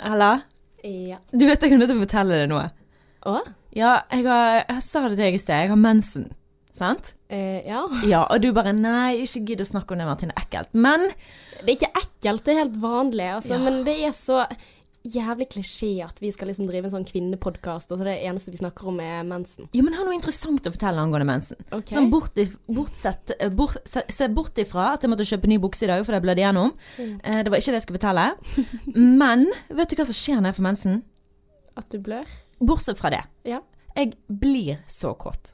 Ella, Ja. du vet jeg er nødt til å fortelle deg noe. Å? Ja, jeg, har, jeg sa det til deg i sted, jeg har mensen. Sant? Eh, ja. Ja, og du bare nei, ikke gidd å snakke om det, Martine. Ekkelt. Men Det er ikke ekkelt, det er helt vanlig, altså. Ja. Men det er så jævlig klisjé at vi skal liksom drive en sånn kvinnepodkast, og så det eneste vi snakker om er mensen. jo, men har noe interessant å fortelle angående mensen. Okay. Sånn bort, bortsett, eh, bort, se, se bort ifra at jeg måtte kjøpe ny bukse i dag, for det blødde igjennom. Mm. Eh, det var ikke det jeg skulle fortelle. Men vet du hva som skjer når jeg får mensen? At du blør? Bortsett fra det. Ja. Jeg blir så kåt.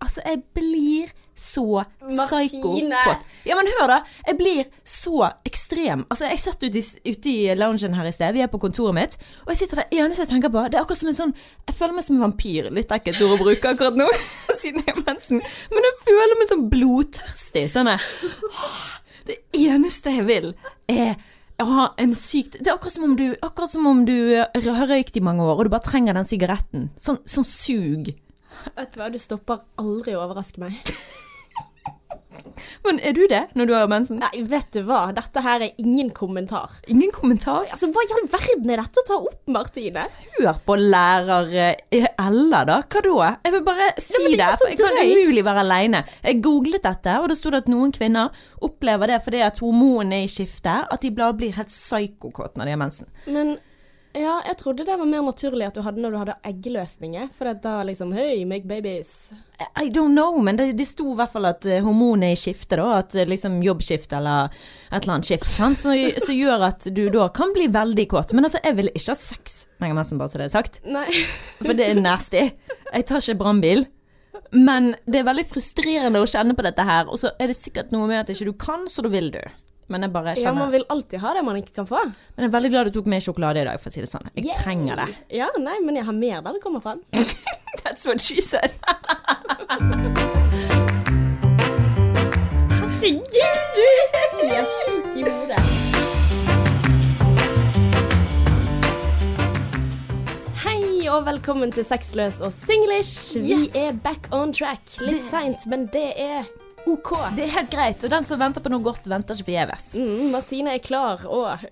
Altså, jeg blir så psyko-kåt. Ja, men hør da. Jeg blir så ekstrem. Altså, jeg satt ute i, ute i loungen her i sted. Vi er på kontoret mitt. Og jeg sitter der. eneste jeg tenker på, det er akkurat som en sånn Jeg føler meg som en vampyr. Litt ekkelt ord å bruke akkurat nå, siden jeg har mensen. Men jeg føler meg sånn blodtørstig. Sånn Det eneste jeg vil, er å ha en sykt Det er akkurat som om du, akkurat som om du har røykt i mange år, og du bare trenger den sigaretten. Sånn, sånn sug. Vet du hva, du stopper aldri å overraske meg. Men er du det når du har mensen? Nei, vet du hva, dette her er ingen kommentar. Ingen kommentar? Altså, hva i all verden er dette å ta opp, Martine? Hør på lærer Ella, da. Hva da? Jeg vil bare si men det det. for jeg kan umulig være aleine. Jeg googlet dette, og det sto at noen kvinner opplever det fordi at hormonene er i skifte, at de blir helt psykokåte når de har mensen. Men ja, jeg trodde det var mer naturlig at du hadde når du hadde eggløsninger. For det da liksom Hei, make babies. I don't know, men det, det sto i hvert fall at hormonet er i skifte, da. At eh, liksom jobbskift eller et eller annet skift, sant. Så, så gjør at du da kan bli veldig kåt. Men altså, jeg vil ikke ha sex jeg mensen, bare så det er sagt. Nei. For det er nasty. Jeg tar ikke brannbil. Men det er veldig frustrerende å kjenne på dette her. Og så er det sikkert noe med at ikke du kan, så da vil du. Men jeg bare Ja, man vil alltid ha det man ikke kan få. Men jeg er veldig glad du tok med sjokolade i dag, for å si det sånn. Jeg Yay! trenger det. Ja, nei, men jeg har mer der det kommer fra. That's what she said. Herregud, du er sjuk i hodet. Hei og velkommen til Sexløs og singlish. Vi Yes. er back on track. Litt seint, men det er OK. Det er helt greit. Og den som venter på noe godt, venter ikke forgjeves. Mm, Martine er klar og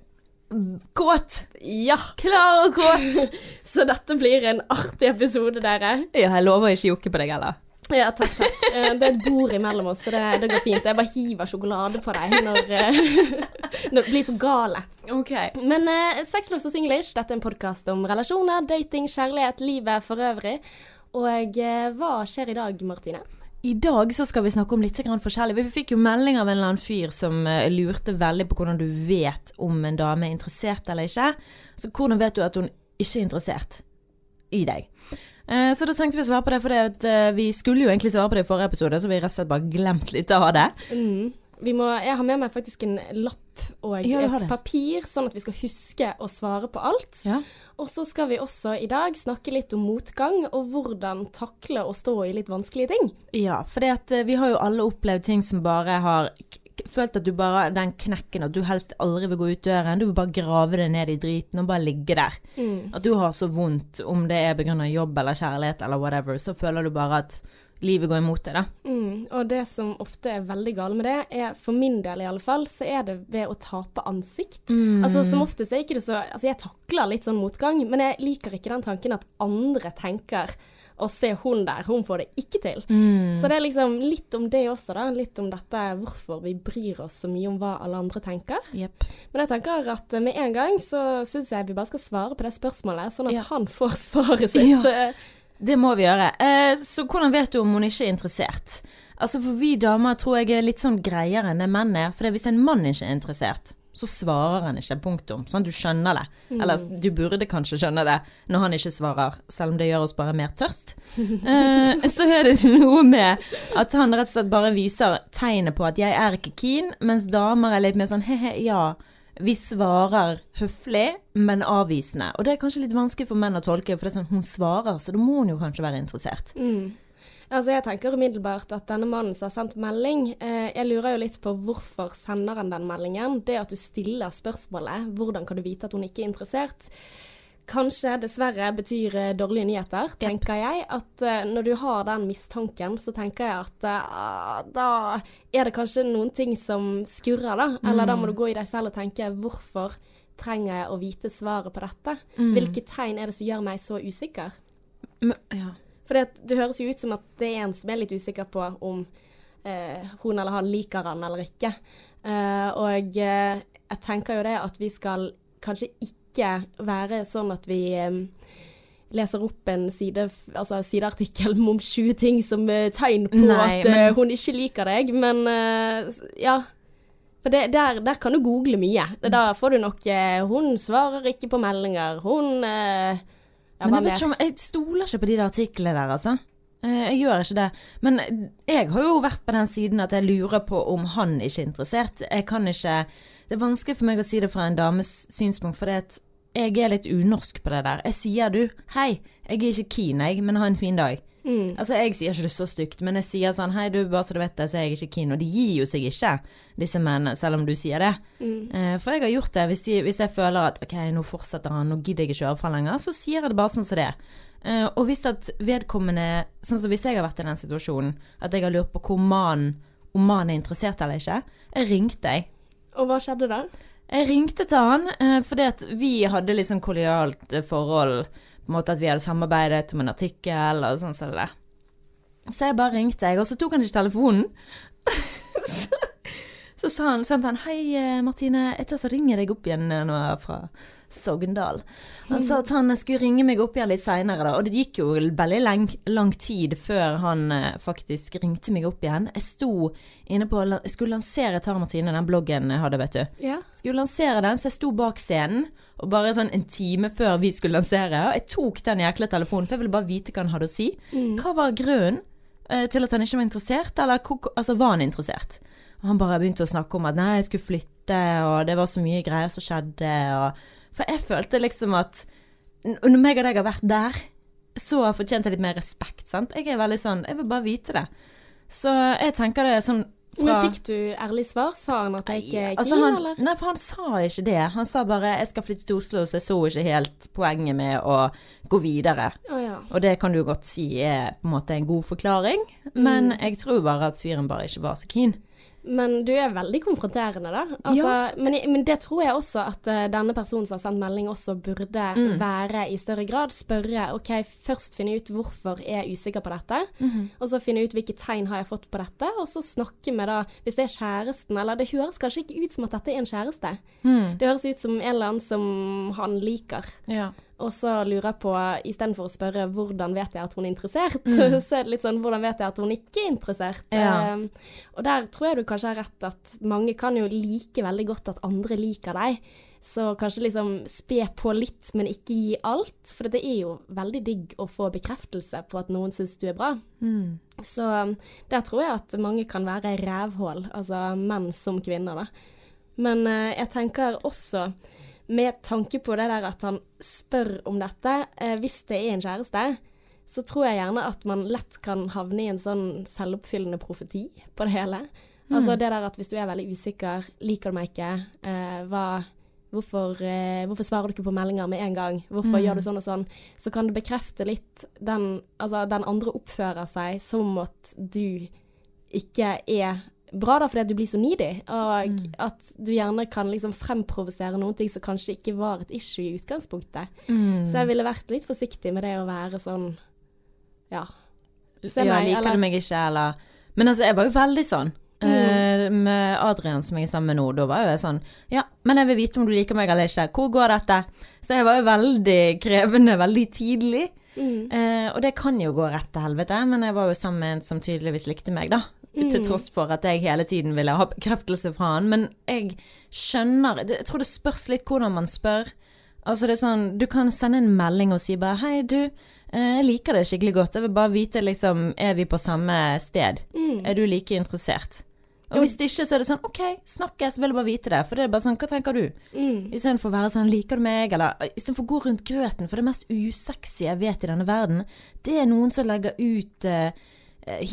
Kåt! Ja! Klar og kåt! Så dette blir en artig episode, dere. Ja, jeg lover ikke å jokke på deg heller. Ja, takk, takk. Eh, Det er et bord imellom oss, så det, det går fint. Jeg bare hiver sjokolade på deg når, eh, når det blir for gale. Ok. Men uh, Sexløs og singlish, dette er en podkast om relasjoner, dating, kjærlighet, livet for øvrig. Og uh, hva skjer i dag, Martine? I dag så skal vi snakke om litt forskjellig. Vi fikk jo melding av en eller annen fyr som eh, lurte veldig på hvordan du vet om en dame er interessert eller ikke. Så hvordan vet du at hun ikke er interessert i deg? Eh, Så da tenkte vi å svare på det, for vi skulle jo egentlig svare på det i forrige episode, så vi rett og slett bare glemt litt av det. Mm. Vi må, jeg har med meg faktisk en lapp og Ja, et papir, sånn at vi skal huske å svare på alt. Ja. Og så skal vi også i dag snakke litt om motgang, og hvordan takle å stå i litt vanskelige ting. Ja, for vi har jo alle opplevd ting som bare har følt at du bare Den knekken at du helst aldri vil gå ut døren. Du vil bare grave deg ned i driten og bare ligge der. At du har så vondt, om det er pga. jobb eller kjærlighet eller whatever, så føler du bare at livet går imot deg, da. Mm, og det som ofte er veldig galt med det, er for min del i alle fall, så er det ved å tape ansikt. Altså Som oftest er ikke det så Altså jeg takler litt sånn motgang, men jeg liker ikke den tanken at andre tenker å se hun der, hun får det ikke til. Så det er liksom litt om det også, da. Litt om dette hvorfor vi bryr oss så mye om hva alle andre tenker. Yep. Men jeg tenker at eh, med en gang så syns jeg vi bare skal svare på det spørsmålet, sånn at Ja. han får svaret sitt. Ja. Det må vi gjøre. Eh, så hvordan vet du om hun ikke er interessert? Altså For vi damer tror jeg er litt sånn greiere enn det menn er. For hvis en mann ikke er interessert, så svarer han ikke. Punktum. Sånn, du skjønner det. Eller du burde kanskje skjønne det når han ikke svarer, selv om det gjør oss bare mer tørst. Eh, så er det noe med at han rett og slett bare viser tegnet på at 'jeg er ikke keen', mens damer er litt mer sånn 'he-he, ja'. Vi svarer høflig, men avvisende. Og det er kanskje litt vanskelig for menn å tolke, for det er sånn, hun svarer, så da må hun jo kanskje være interessert. Mm. Altså Jeg tenker umiddelbart at denne mannen som har sendt melding eh, Jeg lurer jo litt på hvorfor sender han den meldingen. Det at du stiller spørsmålet 'Hvordan kan du vite at hun ikke er interessert?' Kanskje dessverre betyr eh, dårlige nyheter, tenker jeg. At uh, når du har den mistanken, så tenker jeg at uh, da er det kanskje noen ting som skurrer, da. Eller da må du gå i deg selv og tenke 'Hvorfor trenger jeg å vite svaret på dette? Mm. Hvilke tegn er det som gjør meg så usikker? M ja. For det høres jo ut som at det er en som er litt usikker på om uh, hun eller han liker han eller ikke. Og jeg tenker jo det at vi skal kanskje ikke være sånn at vi eh, leser opp en side, altså sideartikkel om 20 ting som eh, tegn på Nei, at eh, men- hun ikke liker deg, men eh, ja. For det, der, der kan du google mye. Da får du nok eh, 'Hun svarer ikke på meldinger'. Hun eh, ja, Men jeg, vet ikke om, jeg stoler ikke på de der artiklene der, altså. Eh, Jeg gjør ikke det. Men jeg har jo vært på den siden at jeg lurer på om han ikke er interessert. Jeg kan ikke Det er vanskelig for meg å si det fra en dames synspunkt, for jeg er litt unorsk på det der. Jeg sier du 'hei, jeg er ikke keen, jeg, men ha en fin dag'. Mm. Altså, jeg sier ikke det så stygt, men jeg sier sånn 'hei, du, bare så du vet det, så er jeg ikke keen'. Og de gir jo seg ikke, disse mennene, selv om du sier det. Mm. Eh, For jeg har gjort det. Hvis, de, hvis jeg føler at ok, nå fortsetter han, nå gidder jeg ikke høre fra lenger, så sier jeg det bare sånn som det. Eh, Og hvis at vedkommende Sånn som hvis jeg har vært i den situasjonen, at jeg har lurt på hvor mannen om mannen er interessert eller ikke, jeg ringte jeg. Og hva skjedde da? Jeg ringte til han eh, fordi at vi hadde sånn kollegialt eh, forhold. På en måte at vi hadde samarbeidet om en artikkel og sånn som det. Så jeg bare ringte, jeg, og så tok han ikke telefonen. så, så sa han, sendte han 'Hei, eh, Martine, etter så ringer jeg deg opp igjen eh, nå fra Sogndal'. Han sa at han skulle ringe meg opp igjen litt seinere. Og det gikk jo veldig lang, lang tid før han eh, faktisk ringte meg opp igjen. Jeg sto inne på Jeg skulle lansere Tara Martine, den bloggen jeg hadde, vet du Ja. skulle lansere den, så jeg sto bak scenen. Og bare sånn en time før vi skulle lansere, og jeg tok den jækla telefonen, for jeg ville bare vite hva han hadde å si. Hva var grunnen eh, til at han ikke var interessert, eller altså, var han interessert? Og han bare begynte å snakke om at nei, jeg skulle flytte, og det var så mye greier som skjedde, og For jeg følte liksom at når meg og deg har vært der, så fortjente jeg litt mer respekt, sant. Jeg er veldig sånn Jeg vil bare vite det. Så jeg tenker det er sånn Men fikk du ærlig svar? Sa han at jeg ikke er keen, Altså, han, eller? nei, for han sa ikke det. Han sa bare 'jeg skal flytte til Oslo', så jeg så ikke helt poenget med å gå videre. Oh, ja. Og det kan du godt si er på en måte en god forklaring, men Mm. jeg tror bare at fyren bare ikke var så keen. Men du er veldig konfronterende, da. Altså, men, men det tror jeg også at uh, denne personen som har sendt melding, også burde Mm. være i større grad. Spørre OK, først finne ut hvorfor er jeg usikker på dette, Mhm. og så finne ut hvilke tegn har jeg fått på dette, og så snakke med da Hvis det er kjæresten, eller det høres kanskje ikke ut som at dette er en kjæreste. Mm. Det høres ut som en eller annen som han liker. Ja. Og så lurer jeg på, istedenfor å spørre hvordan vet jeg at hun er interessert, Mm. så er det litt sånn hvordan vet jeg at hun ikke er interessert. Ja. Um, og der tror jeg du kanskje har rett at mange kan jo like veldig godt at andre liker deg. Så kanskje liksom spe på litt, men ikke gi alt. For det er jo veldig digg å få bekreftelse på at noen syns du er bra. Mm. Så um, der tror jeg at mange kan være rævhål, altså menn som kvinner, da. Men uh, jeg tenker også, med tanke på det der at han spør om dette, eh, hvis det er en kjæreste, så tror jeg gjerne at man lett kan havne i en sånn selvoppfyllende profeti på det hele. Altså det der at hvis du er veldig usikker, liker du meg ikke, eh, hva Hvorfor, eh, hvorfor svarer du ikke på meldinger med en gang? Hvorfor Mm. gjør du sånn og sånn? Så kan du bekrefte litt den Altså, den andre oppfører seg som at du ikke er bra, da, fordi at du blir så needy. Og Mm. at du gjerne kan liksom fremprovosere noen ting som kanskje ikke var et issue i utgangspunktet. Mm. Så jeg ville vært litt forsiktig med det å være sånn Ja. Se ja, meg, liker eller- du meg ikke, eller Men altså, jeg var jo veldig sånn. Mm. Eh, med Adrian som jeg er sammen med nå, da var jo jeg sånn Ja, men jeg vil vite om du liker meg eller ikke. Hvor går dette? Så jeg var jo veldig krevende veldig tidlig. Mm. Eh, og det kan jo gå rett til helvete, men jeg var jo sammen med en som tydeligvis likte meg, da. Til Mm. tross for at jeg hele tiden ville ha bekreftelse fra han. Men jeg skjønner Jeg tror det spørs litt hvordan man spør. Altså det er sånn, Du kan sende en melding og si bare 'Hei, du, eh, jeg liker det skikkelig godt. Jeg vil bare vite, liksom, er vi på samme sted? Mm. Er du like interessert?' Og hvis det ikke, så er det sånn 'OK, snakkes, vil jeg bare vite det'. For det er bare sånn 'Hva tenker du?' Mm. Istedenfor å være sånn 'liker du meg', eller istedenfor å gå rundt grøten. For det mest usexy jeg vet i denne verden, det er noen som legger ut uh,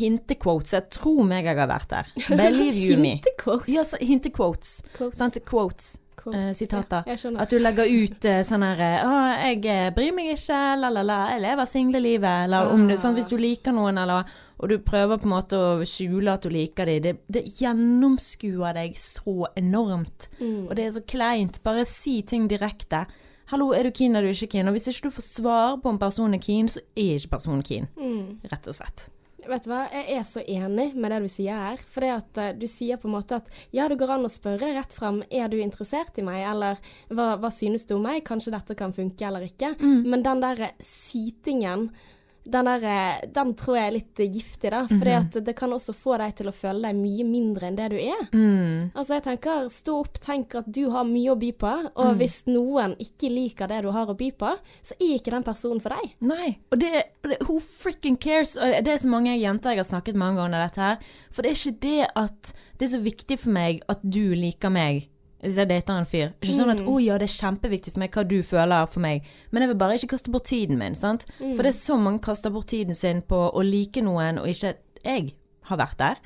hintequotes. Jeg tror meg jeg har vært der. Believe you me. Hintequotes. Ja, hintequotes. Quotes. Sant? Quotes. Eh, sitater. Ja. At du legger ut uh, sånn her eh, 'Å, jeg eh, bryr meg ikke, la-la-la, jeg lever singlelivet', eller om du sånn, hvis du liker noen, eller Og du prøver på en måte å skjule at du liker dem. Det, det gjennomskuer deg så enormt. Mm. Og det er så kleint. Bare si ting direkte. 'Hallo, er du keen, er du ikke keen?' Og hvis ikke du får svar på om personen er keen, så er ikke personen keen. Mm. Rett og slett. Vet du hva, jeg er så enig med det du sier her. For det at uh, du sier på en måte at ja, det går an å spørre rett frem er du interessert i meg, eller hva, hva synes du om meg, kanskje dette kan funke eller ikke. Men den der sytingen, den, der, eh, den tror jeg er litt giftig, da. For at det kan også få deg til å føle deg mye mindre enn det du er. Mm. Altså jeg tenker, Stå opp, tenk at du har mye å by på, og hvis noen ikke liker det du har å by på, så er ikke den personen for deg. Nei, og det, det Who fricken cares? Og det er så mange jenter jeg har snakket mange ganger om dette her. For det er ikke det at det er så viktig for meg at du liker meg. Hvis jeg dater en fyr. Ikke sånn at 'Å ja, det er kjempeviktig for meg hva du føler for meg', men jeg vil bare ikke kaste bort tiden min, sant. For det er så mange kaster bort tiden sin på å like noen, og ikke jeg har vært der.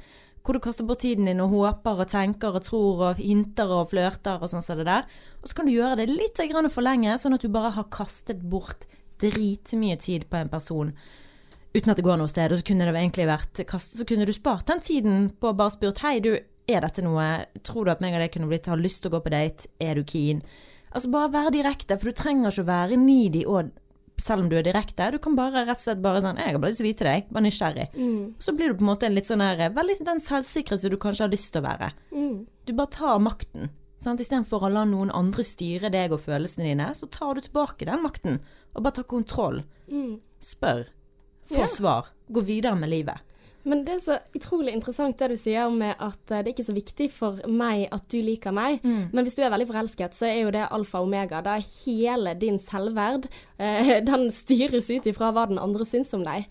Hvor du kaster bort tiden din og håper og tenker og tror og hinter og flørter og sånn som det der. Og så kan du gjøre det litt for lenge, sånn at du bare har kastet bort dritmye tid på en person uten at det går noe sted. Og så kunne det egentlig vært kastet, så kunne du spart den tiden på å bare spurt hei, du, er dette noe, tror du at meg og deg kunne blitt, har lyst til å gå på date, er du keen? Altså bare være direkte, for du trenger ikke å være needy og selv om du er direkte. Du kan bare rett og slett bare sånn 'Jeg har bare lyst til å vite deg. Bare nysgjerrig.' Så blir du på en måte en litt sånn her Veldig den selvsikre som du kanskje har lyst til å være. Mm. Du bare tar makten. Sant? Istedenfor å la noen andre styre deg og følelsene dine, så tar du tilbake den makten. Og bare tar kontroll. Spør. Få Ja. svar. Gå videre med livet. Men det er så utrolig interessant det du sier med at eh, det er ikke så viktig for meg at du liker meg. Men hvis du er veldig forelsket, så er jo det alfa og omega. Da er hele din selvverd eh, Den styres ut ifra hva den andre syns om deg.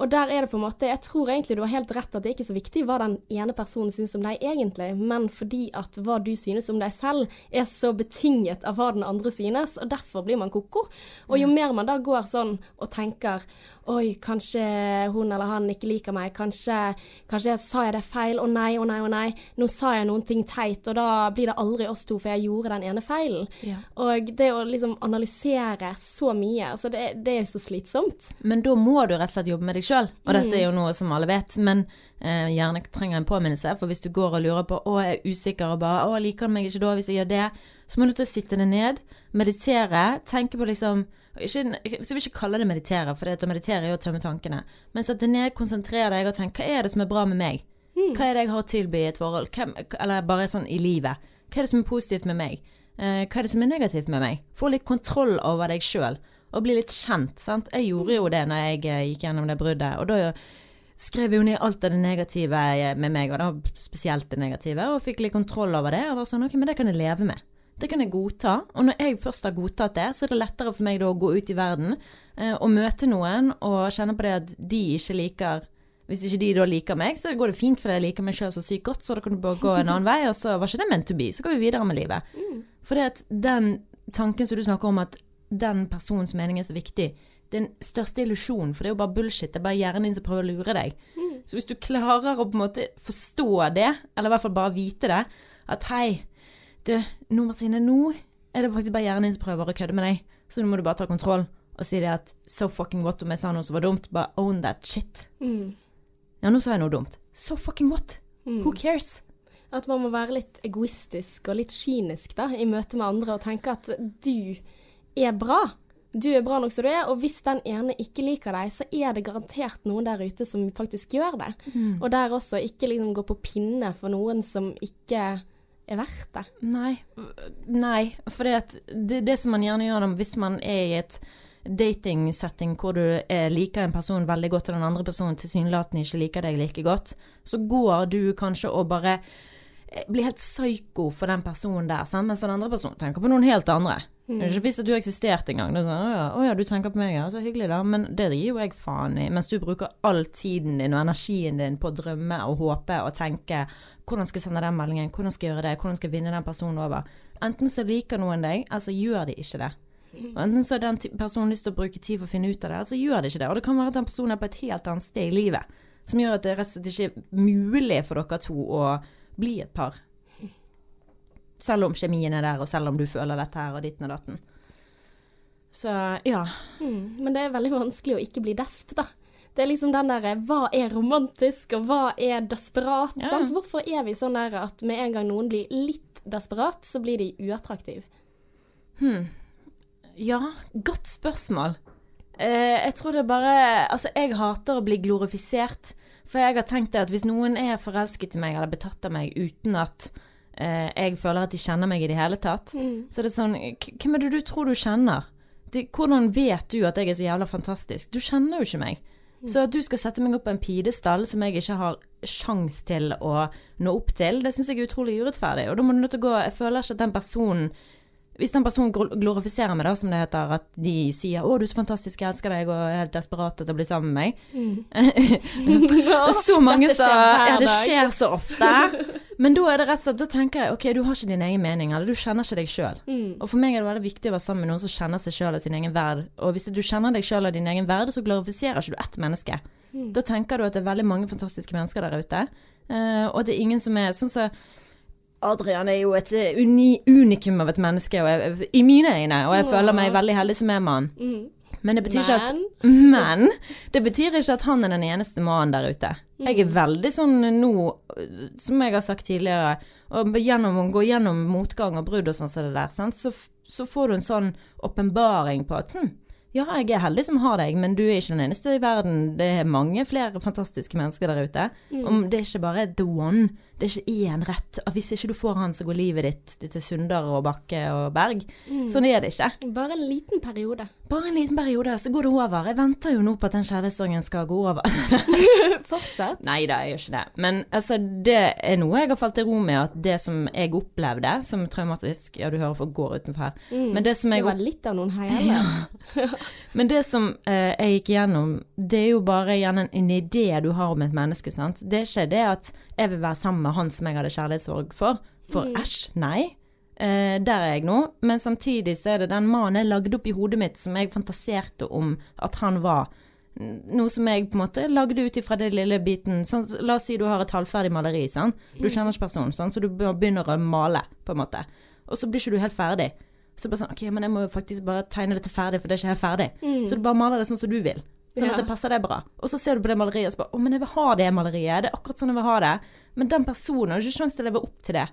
Og der er det på en måte Jeg tror egentlig du har helt rett at det er ikke så viktig hva den ene personen syns om deg egentlig, men fordi at hva du synes om deg selv er så betinget av hva den andre synes, og derfor blir man ko-ko. Og jo mer man da går sånn og tenker Oi, kanskje hun eller han ikke liker meg. Kanskje, kanskje jeg sa jeg det feil. Å nei, å nei, å nei. Nå sa jeg noen ting teit, og da blir det aldri oss to, for jeg gjorde den ene feilen. Ja. Og det å liksom analysere så mye, altså det, det er jo så slitsomt. Men da må du rett og slett jobbe med deg sjøl, og dette er jo noe som alle vet. Men eh, gjerne trenger en påminnelse, for hvis du går og lurer på å, jeg er usikker og bare å, liker han meg ikke da hvis jeg gjør det, så må du til å sitte deg ned, meditere, tenke på liksom ikke, jeg vil ikke kalle det meditere, for det å meditere er jo å tømme tankene. Men sette ned, konsentrere deg og tenk hva er det som er bra med meg? Hva er det jeg har å tilby i et forhold? Hvem, eller bare sånn i livet. Hva er det som er positivt med meg? Eh, hva er det som er negativt med meg? Få litt kontroll over deg sjøl, og bli litt kjent. Sant? Jeg gjorde jo det når jeg eh, gikk gjennom det bruddet, og da skrev jeg jo ned alt av det negative eh, med meg, og da spesielt det negative, og fikk litt kontroll over det, og var sånn ok, men det kan jeg leve med. Det kan jeg godta. Og når jeg først har godtatt det, så er det lettere for meg da å gå ut i verden eh, og møte noen og kjenne på det at de ikke liker Hvis ikke de da liker meg, så går det fint fordi jeg liker meg sjøl så sykt godt, så da kan du bare gå en annen vei, og så var ikke det meant to be. Så går vi videre med livet. For det at den tanken som du snakker om, at den personens mening er så viktig, det er den største illusjonen, for det er jo bare bullshit. Det er bare hjernen din som prøver å lure deg. Så hvis du klarer å på en måte forstå det, eller i hvert fall bare vite det, at hei, du, nå Martine, nå er det faktisk bare hjernen din som prøver å kødde med deg, så nå må du bare ta kontroll og si det at so fucking what om jeg sa noe som var dumt, bare own that shit. Mm. Ja, nå sa jeg noe dumt. So fucking what? Who cares? At man må være litt egoistisk og litt kynisk da, i møte med andre og tenke at du er bra. Du er bra nok som du er, og hvis den ene ikke liker deg, så er det garantert noen der ute som faktisk gjør det. Og der også ikke liksom gå på pinne for noen som ikke er verdt det. Nei. Nei, for det, det, det som man gjerne gjør hvis man er i et datingsetting hvor du eh, liker en person veldig godt, og den andre personen tilsynelatende ikke liker deg like godt, så går du kanskje og bare eh, blir helt psyko for den personen der, sant? mens den andre personen tenker på noen helt andre. Er ikke visst at du eksisterte engang. Det er sånn, å, ja, 'Å ja, du tenker på meg, ja. Så hyggelig, da.' Men det gir jo jeg faen i. Mens du bruker all tiden din og energien din på å drømme og håpe og tenke 'Hvordan skal jeg sende den meldingen? Hvordan skal jeg gjøre det? Hvordan skal jeg vinne den personen over?' Enten så liker noen deg, eller så gjør de ikke det. Og enten så har den personen lyst til å bruke tid for å finne ut av det, eller så gjør de ikke det. Og det kan være at den personen er på et helt annet sted i livet, som gjør at det rett og slett ikke er mulig for dere to å bli et par. Selv om kjemien er der, og selv om du føler dette her og ditten og datten. Så ja. Mm, men det er veldig vanskelig å ikke bli desp, da. Det er liksom den derre hva er romantisk, og hva er desperat? Ja. Sant? Hvorfor er vi sånn der at med en gang noen blir litt desperat, så blir de uattraktive? Ja, godt spørsmål. Eh, jeg tror det er bare Altså, jeg hater å bli glorifisert. For jeg har tenkt at hvis noen er forelsket i meg eller betatt av meg uten at eh, jeg føler at de kjenner meg i det hele tatt, så det er det sånn Hvem er det du tror du kjenner? De, hvordan vet du at jeg er så jævla fantastisk? Du kjenner jo ikke meg. Så at du skal sette meg opp på en pidestall som jeg ikke har sjans til å nå opp til, det syns jeg er utrolig urettferdig. Og da må du nødt til å gå Jeg føler ikke at den personen hvis den personen glorifiserer meg, da, som det heter, at de sier 'Å, du er så fantastisk, jeg elsker deg', og er helt desperat etter å bli sammen med meg Det er så mange sa som Ja, det skjer så ofte. Men da er det rett og slett Da tenker jeg OK, du har ikke din egen mening, eller du kjenner ikke deg sjøl. Mm. Og for meg er det veldig viktig å være sammen med noen som kjenner seg sjøl og sin egen verd. Og hvis du kjenner deg sjøl og din egen verd, så glorifiserer ikke du ett menneske. Mm. Da tenker du at det er veldig mange fantastiske mennesker der ute, eh, og det er ingen som er sånn som Adrian er jo et eh, uni, unikum av et menneske jeg, i mine øyne, og jeg føler meg veldig heldig som er mann. Mm. Men det betyr ikke at Men men det betyr ikke at han er den eneste mannen der ute. Jeg er veldig sånn nå, som jeg har sagt tidligere, og gjennom å gå gjennom motgang og brudd og sånn som det der. Så, så får du en sånn åpenbaring på at hm, ja, jeg er heldig som har deg, men du er ikke den eneste i verden. Det er mange flere fantastiske mennesker der ute. Om det er ikke bare the one, det er ikke én rett. At hvis ikke du får han, så går livet ditt, til Sunder og Bakke og Berg. Sånn er det ikke. bare en liten periode. Bare en liten periode, så går det over. Jeg venter jo nå på at den kjærlighetssorgen skal gå over. Fortsett. Nei da, jeg gjør ikke det. Men altså, det er noe jeg har falt til ro med, at det som jeg opplevde som traumatisk Ja, du hører folk går utenfor her. Men det som Det var litt av noen heier. Men det som eh, jeg gikk gjennom, det er jo bare igjen en, en idé du har om et menneske, sant. Det er ikke det at jeg vil være sammen med han som jeg hadde kjærlighetssorg for. For æsj, nei. Eh, der er jeg nå. Men samtidig så er det den mannen jeg lagde opp i hodet mitt som jeg fantaserte om at han var. Noe som jeg på en måte lagde ut ifra det lille biten. Sånn, la oss si du har et halvferdig maleri, sånn. Du kjenner ikke personen, sånn, så du begynner å male, på en måte. Og så blir ikke du helt ferdig. Så bare sånn, ok, men jeg må jo faktisk bare tegne dette ferdig, for det er ikke helt ferdig. Så du bare maler det sånn som du vil. Sånn at det passer deg bra. Og så ser du på det maleriet og så bare Å, men jeg vil ha det maleriet. Det er akkurat sånn jeg vil ha det. Men den personen har ikke sjanse til å leve opp til det.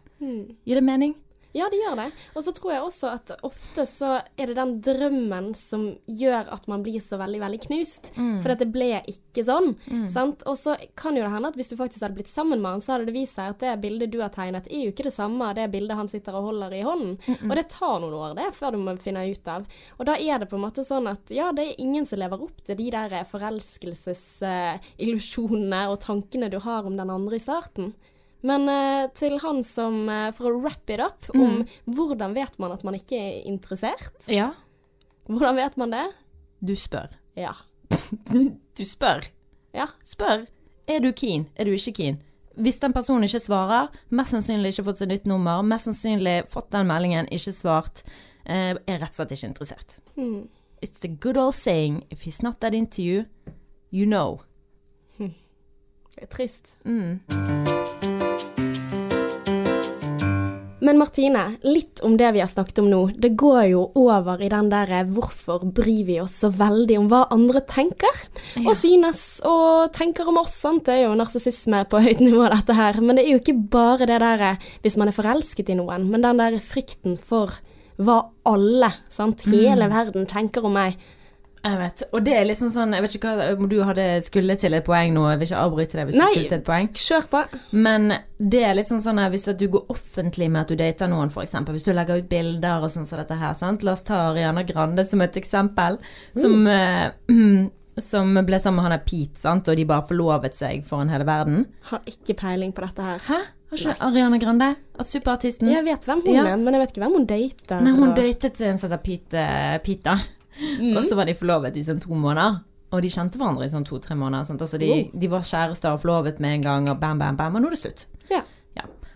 Gir det mening? Ja, det gjør det. Og så tror jeg også at ofte så er det den drømmen som gjør at man blir så veldig, veldig knust. For at det ble ikke sånn. Sant? Og så kan jo det hende at hvis du faktisk hadde blitt sammen med han, så hadde det vist seg at det bildet du har tegnet, er jo ikke det samme av det bildet han sitter og holder i hånden. Og det tar noen år, det, før du må finne ut av. Og da er det på en måte sånn at ja, det er ingen som lever opp til de der forelskelsesillusjonene og tankene du har om den andre i starten. Men uh, til han som, uh, for å wrap it up, om hvordan vet man at man ikke er interessert? Ja. Hvordan vet man det? Du spør. Ja. Du spør. Ja. Spør. Er du keen? Er du ikke keen? Hvis den personen ikke svarer, mest sannsynlig ikke fått et nytt nummer, mest sannsynlig fått den meldingen, ikke svart, uh, er rett og slett ikke interessert. Mm. It's the good old saying, if he's not that into you, you know. Det er trist. Mm. Men Martine, litt om det vi har snakket om nå. Det går jo over i den derre hvorfor bryr vi oss så veldig om hva andre tenker og synes og tenker om oss, sant. Det er jo narsissisme på høyt nivå, dette her. Men det er jo ikke bare det derre hvis man er forelsket i noen, men den der frykten for hva alle, sant, hele verden tenker om meg. Jeg vet. Og det er liksom sånn Jeg vet ikke hva du hadde skulle til et poeng nå. Jeg vil ikke avbryte deg hvis Nei. du skulle til et poeng. Kjør på. Men det er liksom sånn her, hvis du går offentlig med at du dater noen, f.eks. Hvis du legger ut bilder og sånn som dette her, sant. La oss ta Ariana Grande som et eksempel. Som, eh, som ble sammen med han der Pete, sant, og de bare forlovet seg foran hele verden. Har ikke peiling på dette her. Hæ? Har ikke Ariana Grande? At superartisten Jeg vet hvem hun Ja. er, men jeg vet ikke hvem hun dater. Nei, hun og- datet en som heter Pete, eh, Pete da. Og så var de forlovet i sånn to måneder. Og de kjente hverandre i sånn to-tre måneder. Sant? Altså de, de var kjærester og forlovet med en gang, og bam, bam, bam, og nå er det slutt.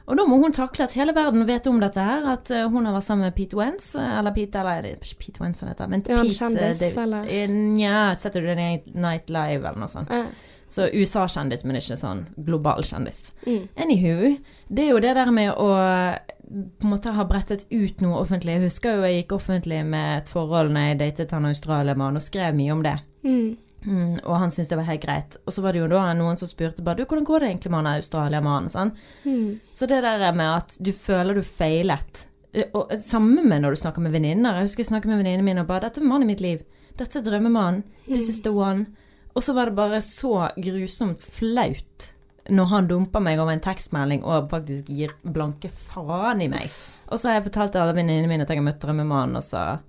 Ja. Ja. Og da må hun takle at hele verden vet om dette her, at eh, hun har vært sammen med Pete Wentz, eh, eller Pete, eller er det ikke Pete Wentz han heter, men Ja, Pete kjendis, eh, det- eller? eh, Nja, Saturday Night Live eller noe sånt. Eh, Så USA-kjendis, men ikke sånn global kjendis. Mm. Anywho, det er jo det der med å på en måte ha brettet ut noe offentlig. Jeg husker jo jeg gikk offentlig med et forhold når jeg datet han australieren, og skrev mye om det. Mm. Mm, og han syntes det var helt greit. Og så var det jo da noen som spurte bare du, hvordan går det egentlig med han australiamannen? Sånn? Mm. Så det der med at du føler du feilet eh, Og eh, samme med når du snakker med venninner. Jeg husker jeg snakket med venninnene min og bare 'Dette er mannen i mitt liv. Dette er drømmemannen. This is the one'. Og så var det bare så grusomt flaut når han dumper meg over en tekstmelding og faktisk gir blanke faen i meg. Og så har jeg fortalt alle venninnene mine at jeg har møtt drømmemannen, og så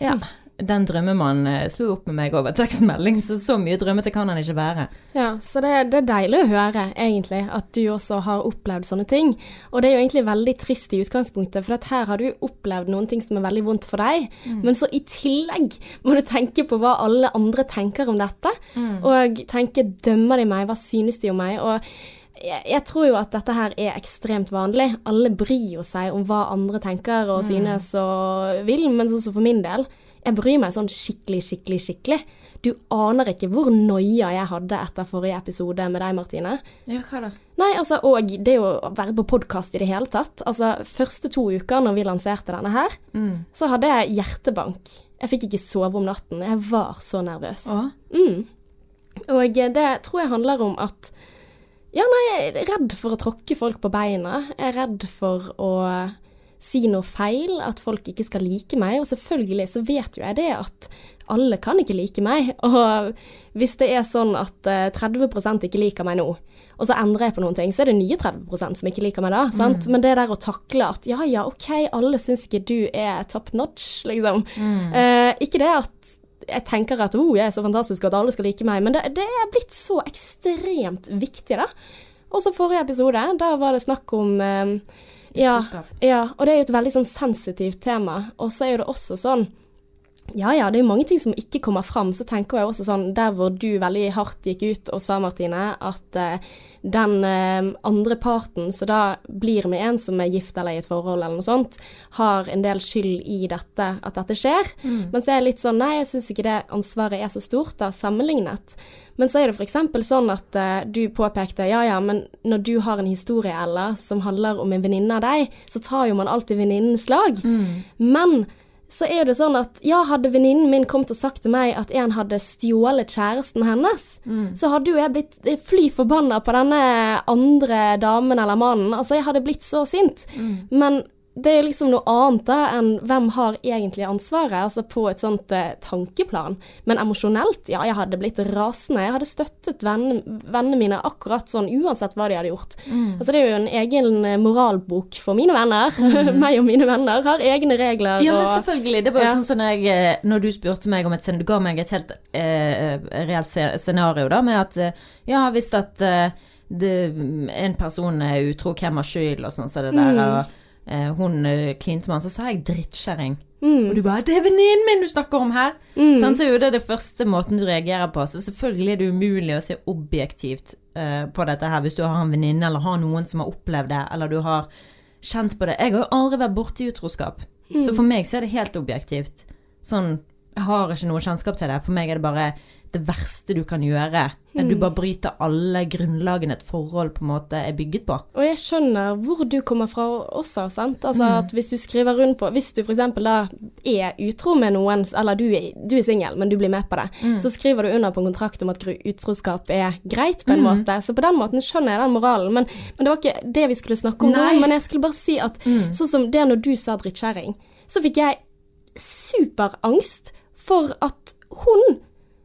Ja. Den drømmemannen eh, slo opp med meg over tekstmelding, så så mye drømmete kan han ikke være. Ja, så det, det er deilig å høre, egentlig, at du også har opplevd sånne ting. Og det er jo egentlig veldig trist i utgangspunktet, for her har du opplevd noen ting som er veldig vondt for deg, men så i tillegg må du tenke på hva alle andre tenker om dette, og tenke dømmer de meg, hva synes de om meg? og jeg, jeg tror jo at dette her er ekstremt vanlig. Alle bryr jo seg om hva andre tenker og synes og vil, men sånn som for min del, jeg bryr meg sånn skikkelig, skikkelig, skikkelig. Du aner ikke hvor noia jeg hadde etter forrige episode med deg, Martine. Ja, hva da? Nei, altså, og det å være på podkast i det hele tatt. Altså, første to uker når vi lanserte denne her, så hadde jeg hjertebank. Jeg fikk ikke sove om natten. Jeg var så nervøs. Mm. Og det tror jeg handler om at Ja, nei, jeg er redd for å tråkke folk på beina. Jeg er redd for å si noe feil, at folk ikke skal like meg. Og selvfølgelig så vet jo jeg det at alle kan ikke like meg. Og hvis det er sånn at eh, 30% ikke liker meg nå, og så endrer jeg på noen ting, så er det nye 30% som ikke liker meg da. sant? Men det der å takle at ja ja, OK, alle syns ikke du er top notch, liksom. Eh, ikke det at jeg tenker at oh, jeg er så fantastisk at alle skal like meg, men det, det er blitt så ekstremt viktig, da. Og så forrige episode, da var det snakk om eh, ja, Utroskap. ja, og det er jo et veldig sånn sensitivt tema. Og så er jo det også sånn ja ja, det er jo mange ting som ikke kommer fram. Så tenker jeg også sånn, der hvor du veldig hardt gikk ut og sa, Martine, at eh, den eh, andre parten som da blir med en som er gift eller i et forhold eller noe sånt, har en del skyld i dette, at dette skjer. Men så er det litt sånn, nei, jeg syns ikke det ansvaret er så stort da, sammenlignet. Men så er det f.eks. sånn at eh, du påpekte ja ja, men når du har en historie, Ella, som handler om en venninne av deg, så tar jo man alltid venninnens lag. Men så er det sånn at ja, hadde venninnen min kommet og sagt til meg at en hadde stjålet kjæresten hennes, så hadde jo jeg blitt eh, fly forbanna på denne andre damen eller mannen. Altså, jeg hadde blitt så sint. Men det er liksom noe annet da enn hvem har egentlig ansvaret, altså på et sånt eh, tankeplan. Men emosjonelt, ja, jeg hadde blitt rasende. Jeg hadde støttet venn- vennene mine akkurat sånn, uansett hva de hadde gjort. Altså det er jo en egen eh, moralbok for mine venner. Meg og mine venner har egne regler. Ja, men selvfølgelig. Det var jo Ja. sånn som jeg, eh, når du spurte meg om et scen- Du ga meg et helt eh, reelt scenario, da, med at eh, Ja, hvis at eh, det, en person er utro, hvem har skyld, og sånn, så det der og eh, Hun eh, klinte med han, så sa jeg drittkjerring. Mm. Og du bare 'Det er venninnen min du snakker om her!' Sant? Så er jo det det første måten du reagerer på. Så selvfølgelig er det umulig å se objektivt eh, på dette her hvis du har en venninne eller har noen som har opplevd det, eller du har kjent på det. Jeg har jo aldri vært borti utroskap. Så for meg så er det helt objektivt. Sånn Jeg har ikke noe kjennskap til det. For meg er det bare det verste du kan gjøre. Du bare bryter alle grunnlagene et forhold på en måte er bygget på. Og jeg skjønner hvor du kommer fra også, sant. Altså Mm. at hvis du skriver rundt på Hvis du f.eks. da er utro med noen, eller du er, du er singel, men du blir med på det, Mm. så skriver du under på en kontrakt om at utroskap er greit, på en Mm. måte. Så på den måten skjønner jeg den moralen. Men, men det var ikke det vi skulle snakke om Nei. Nå. Men jeg skulle bare si at sånn som det når du sa drittkjerring, så fikk jeg superangst for at hun,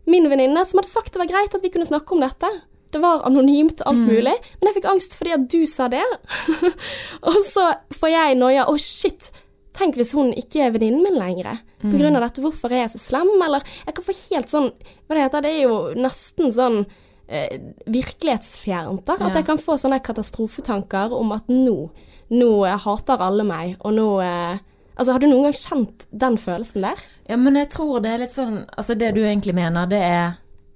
min venninne, som hadde sagt det var greit at vi kunne snakke om dette det var anonymt, alt mulig. Men jeg fikk angst fordi at du sa det. og så får jeg noia. Å, shit. Tenk hvis hun ikke er venninnen min lenger. På grunn av dette. Hvorfor er jeg så slem? Eller jeg kan få helt sånn Hva det heter det? er jo nesten sånn eh, virkelighetsfjernt, da. At jeg kan få sånne katastrofetanker om at nå Nå eh, hater alle meg, og nå eh, Altså, har du noen gang kjent den følelsen der? Ja, men jeg tror det er litt sånn Altså, det du egentlig mener, det er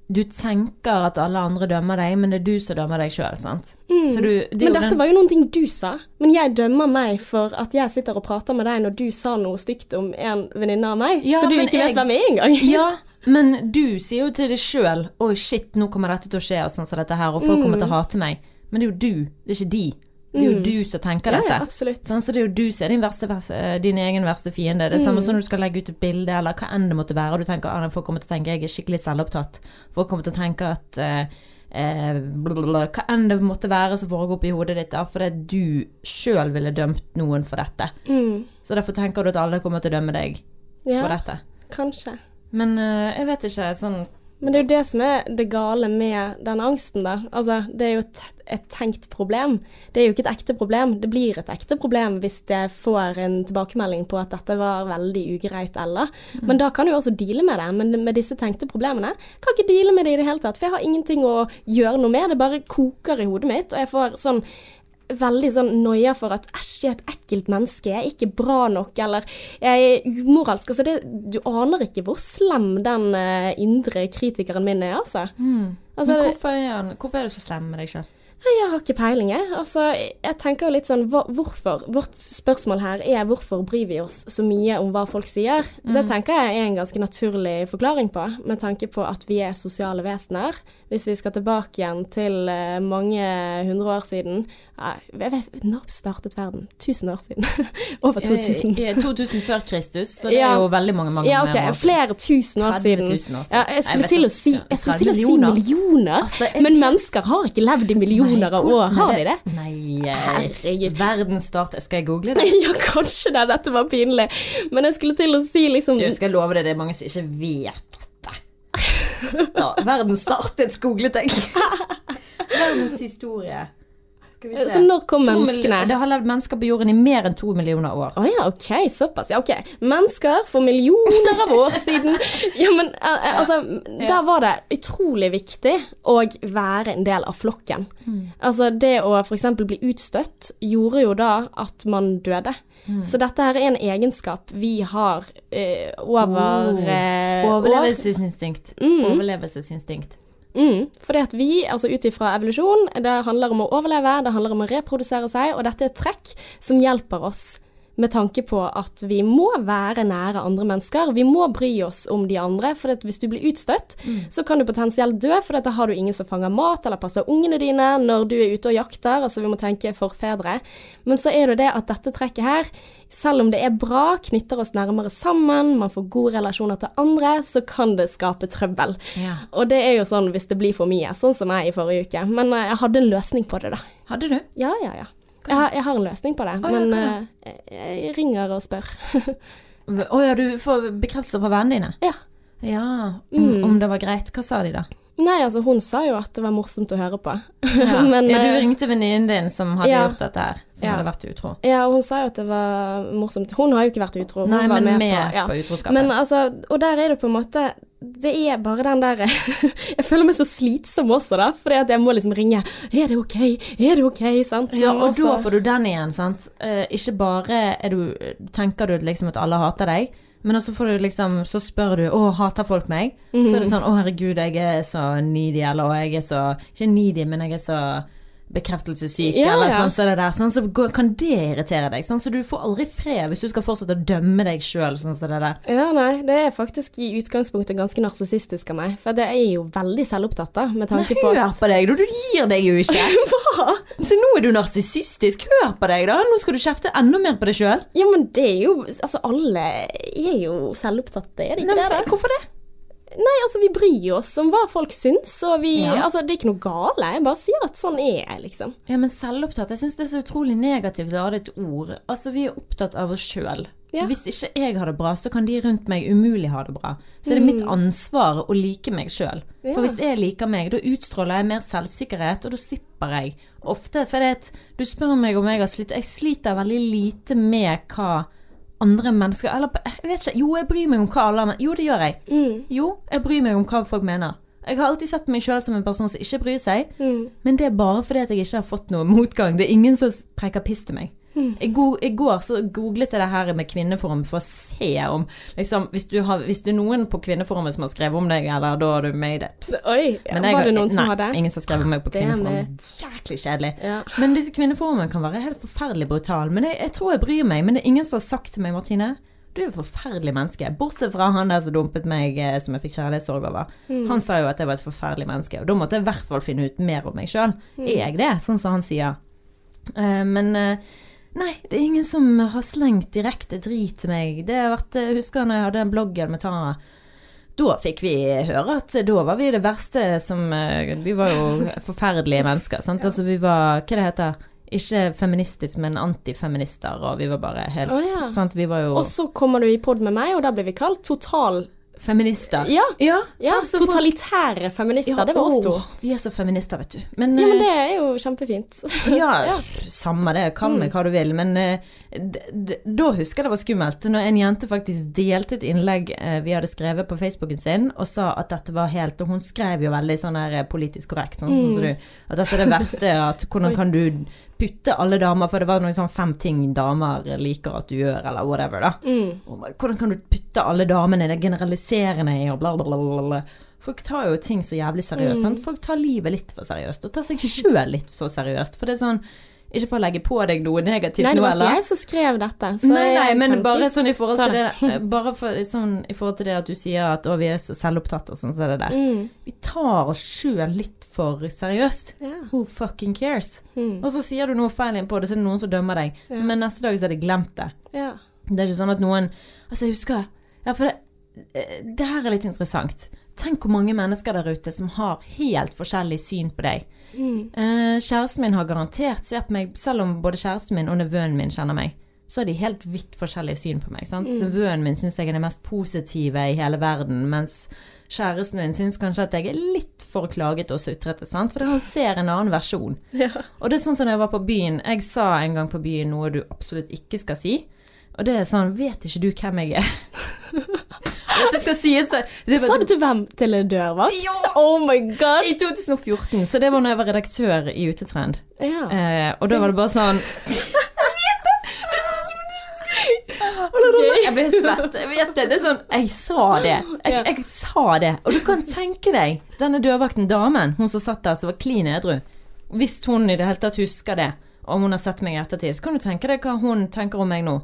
Du tenker at alle andre dømmer deg, men det er du som dømmer deg sjøl, sant? Så du, det Men dette den- var jo noen ting du sa. Men jeg dømmer meg for at jeg sitter og prater med deg når du sa noe stygt om en venninne av meg. Ja, så du ikke vet jeg- hvem jeg er engang. Ja, Men du sier jo til deg sjøl 'oi, shit, nå kommer dette til å skje', og sånn som dette her, og folk kommer til å hate meg. Men det er jo du, det er ikke de. Det er jo du som tenker Mm. Dette. ja, absolutt. Sånn, så det er jo du som er din, verste, vers- eh, din egen verste fiende. Det er Mm. samme som når du skal legge ut et bilde, eller hva enn det måtte være, og du tenker at folk kommer til å tenke jeg er skikkelig selvopptatt. Folk kommer til å tenke at eh, eh, blablabla, hva enn det måtte være som foregår oppi hodet ditt, er fordi du sjøl ville dømt noen for dette. Mm. Så derfor tenker du at alle kommer til å dømme deg for Ja, dette. kanskje. Men eh, jeg vet ikke, sånn Men det er jo det som er det gale med den angsten, da. Altså, det er jo et, et tenkt problem. Det er jo ikke et ekte problem. Det blir et ekte problem hvis det får en tilbakemelding på at dette var veldig ugreit, eller. Men da kan du også deale med det. Men med disse tenkte problemene kan ikke deale med det i det hele tatt. For jeg har ingenting å gjøre noe med. Det bare koker i hodet mitt, og jeg får sånn veldig sånn noia for at æsj, jeg er et ekkelt menneske, jeg er ikke bra nok, eller jeg er umoralsk. Altså det, du aner ikke hvor slem den uh, indre kritikeren min er, altså. altså Men hvorfor er, han, hvorfor er du så slem med deg sjøl? jeg har ikke peiling, jeg. Altså, jeg tenker jo litt sånn hva, hvorfor? Vårt spørsmål her er hvorfor bryr vi oss så mye om hva folk sier? Det tenker jeg er en ganske naturlig forklaring på, med tanke på at vi er sosiale vesener. Hvis vi skal tilbake igjen til eh, mange hundre år siden Når startet verden? 1000 år siden? Over 2000. I- i 2000 før Kristus, så det er jo veldig mange, mange Ja, okay. flere tusen år siden. 000 år siden. Ja, jeg skulle vet til å si, jeg til å si millioner. Altså, jeg men mennesker har ikke levd i millioner av år, har de det? Nei, Herregud. verden startet, Skal jeg google det? Ja, kanskje det. Dette var pinlig. Men jeg skulle til å si liksom Du, skal love deg, det er mange som ikke vet dette. Verden startet, googlet jeg. Verdens historie. Skal vi se. Så når kom menneskene? Det har levd mennesker på jorden i mer enn to millioner år. Å ja, ok, såpass. Ja, ok. Mennesker for millioner av år siden. Ja, men eh, eh, altså, der var det utrolig viktig å være en del av flokken. Altså, det å f.eks. bli utstøtt gjorde jo da at man døde. Så dette her er en egenskap vi har eh, over Oh. eh. Overlevelsesinstinkt. Overlevelsesinstinkt. Mm, fordi at vi, altså ut ifra evolusjon, det handler om å overleve, det handler om å reprodusere seg, og dette er trekk som hjelper oss med tanke på at vi må være nære andre mennesker. Vi må bry oss om de andre, for hvis du blir utstøtt, så kan du potensielt dø, for da har du ingen som fanger mat eller passer ungene dine når du er ute og jakter. Altså vi må tenke forfedre. Men så er det det at dette trekket her, selv om det er bra, knytter oss nærmere sammen, man får gode relasjoner til andre, så kan det skape trøbbel. Ja. Og det er jo sånn hvis det blir for mye, sånn som jeg i forrige uke. Men eh, jeg hadde en løsning på det, da. Hadde du? Ja, ja, ja. Jeg har, jeg har en løsning på det, oh, men ja, eh, jeg ringer og spør. Å ja, du får bekreftelse fra vennene dine? ja. Ja. Om, om det var greit. Hva sa de da? Nei, altså hun sa jo at det var morsomt å høre på. Ja, Men, ja du eh, ringte venninnen din som hadde ja. gjort dette her, som Ja. hadde vært utro. Ja, og hun sa jo at det var morsomt. Hun har jo ikke vært utro. Hun Nei, var men med, med på, ja. på utroskapet. Men altså, og der er det på en måte Det er bare den der Jeg føler meg så slitsom også, da. Fordi at jeg må liksom ringe. Er det ok? Er det ok? Sant? Ja, og også- da får du den igjen, sant. Uh, ikke bare er du, tenker du liksom at alle hater deg, men også får du liksom Så spør du 'Å, hater folk meg?' Så er det sånn 'Å, herregud, jeg er så needy', eller 'Å, jeg er så Ikke needy, men jeg er så bekreftelsessyk, Ja, eller sånn så det der. Sånn, så kan det irritere deg. Sånn, så du får aldri fred hvis du skal fortsette å dømme deg sjøl, sånn som det der. Ja, nei, det er faktisk i utgangspunktet ganske narsissistisk av meg. For det er jo veldig selvopptatt, da, med tanke på Hør på deg, da! Du gir deg jo ikke! Hva? Så nå er du narsissistisk. Hør på deg, da! Nå skal du kjefte enda mer på deg sjøl. Ja, men det er jo Altså, alle er jo selvopptatte, er det ikke det? da? Hvorfor det? Nei, altså, vi bryr oss om hva folk syns, og vi Ja. Altså, det er ikke noe gale. Jeg bare sier at sånn er jeg, liksom. Ja, men selvopptatt, jeg syns det er så utrolig negativt ladet ord. Altså, vi er opptatt av oss sjøl. Ja. Hvis ikke jeg har det bra, så kan de rundt meg umulig ha det bra. Så er det mitt ansvar å like meg sjøl. Mm. For hvis jeg liker meg, da utstråler jeg mer selvsikkerhet, og da slipper jeg. Ofte, for det du spør meg om jeg har slitt Jeg sliter veldig lite med hva andre mennesker Eller jeg vet ikke. Jo, jeg bryr meg om hva alle andre Jo, det gjør jeg. Mm. Jo, jeg bryr meg om hva folk mener. Jeg har alltid sett meg sjøl som en person som ikke bryr seg. Mm. Men det er bare fordi at jeg ikke har fått noe motgang. Det er ingen som preker piss til meg. Mm. I, go I går så googlet jeg det her med Kvinneforum for å se om liksom, hvis, du har, hvis det er noen på Kvinneforumet som har skrevet om deg, eller da har du made it. Oi, Men jeg var det noen som nei, hadde? ingen som har skrevet om meg på kvinneforumet. Jæklig kjedelig. Ja. Men disse kvinneforumene kan være helt forferdelig brutale. Men jeg, jeg tror jeg bryr meg. Men det er ingen som har sagt til meg, Martine, du er et forferdelig menneske. Bortsett fra han der som dumpet meg, eh, som jeg fikk kjærlighetssorg over. Han sa jo at jeg var et forferdelig menneske, og da måtte jeg i hvert fall finne ut mer om meg sjøl. Er jeg det, sånn som han sier? Uh, men eh, nei, det er ingen som har slengt direkte drit til meg. Det har vært, jeg husker når jeg hadde den bloggen med Tara. Da fikk vi høre at da var vi det verste som eh, Vi var jo forferdelige mennesker. Sant? Altså vi var Hva det heter Ikke feministisk, men antifeminister, og vi var bare helt oh, ja. sant? Vi var jo Og så kommer du i pod med meg, og da blir vi kalt total... feminister. Ja, ja, ja? Totalitære feminister. Det var oss to. Vi er så feminister, vet du. Men, Ja, men eh, det er jo kjempefint. Ja, samme det, kall meg hva du vil, men eh, da husker jeg det var skummelt. Når en jente faktisk delte et innlegg eh, vi hadde skrevet på Facebooken sin, og sa at dette var helt Og hun skrev jo veldig sånn her eh, politisk korrekt, sånn, sånn som du. At dette er det verste, at hvordan kan du putte alle damer For det var noen sånn fem ting damer liker at du gjør, eller whatever, da. Mm. Hvordan kan du putte alle damene, det generaliserende i, og bla, bla, bla, bla. Folk tar jo ting så jævlig seriøst. sant? Folk tar livet litt for seriøst, og tar seg sjøl litt så seriøst. For det er sånn Ikke for å legge på deg noe negativt nå, eller? Nei, det var ikke jeg som skrev dette. Så Nei, nei, men bare sånn i forhold til det eh, Bare for, sånn, i forhold til det at du sier at å, vi er så selvopptatt og sånn, så er det det. Mm. Vi tar oss sjøl litt for seriøst. Yeah. Who fucking cares? Mm. Og så sier du noe feil inn på det, så er det noen som dømmer deg. Yeah. Men neste dag så er det glemt det. Yeah. Det er ikke sånn at noen Altså, jeg husker Ja, for det, eh, det her er litt interessant. Tenk hvor mange mennesker der ute som har helt forskjellig syn på deg. Mm. Eh, kjæresten min har garantert sett på meg, selv om både kjæresten min og nevøen min kjenner meg, så har de helt vidt forskjellige syn på meg. Sant? Nevøen min syns jeg er den mest positive i hele verden, mens kjæresten min syns kanskje at jeg er litt for klaget og sutrete, sant? for han ser en annen versjon. Ja. Og det er sånn som da jeg var på byen. Jeg sa en gang på byen noe du absolutt ikke skal si. Og det er sånn Vet ikke du hvem jeg er? Dette skal sies det bare, Sa du til hvem? Til en dørvakt? Ja! Oh my god! I 2014. Så det var når jeg var redaktør i Utetrend. Ja. Eh, og da var det bare sånn Jeg vet det! Det som du ikke skal Jeg ble svett. Jeg vet det. Det er sånn Jeg sa det. Jeg, jeg sa det. Og du kan tenke deg denne dørvakten, damen, hun som satt der som var klin edru. Hvis hun i det hele tatt husker det, og hun har sett meg i ettertid, så kan du tenke deg hva hun tenker om meg nå.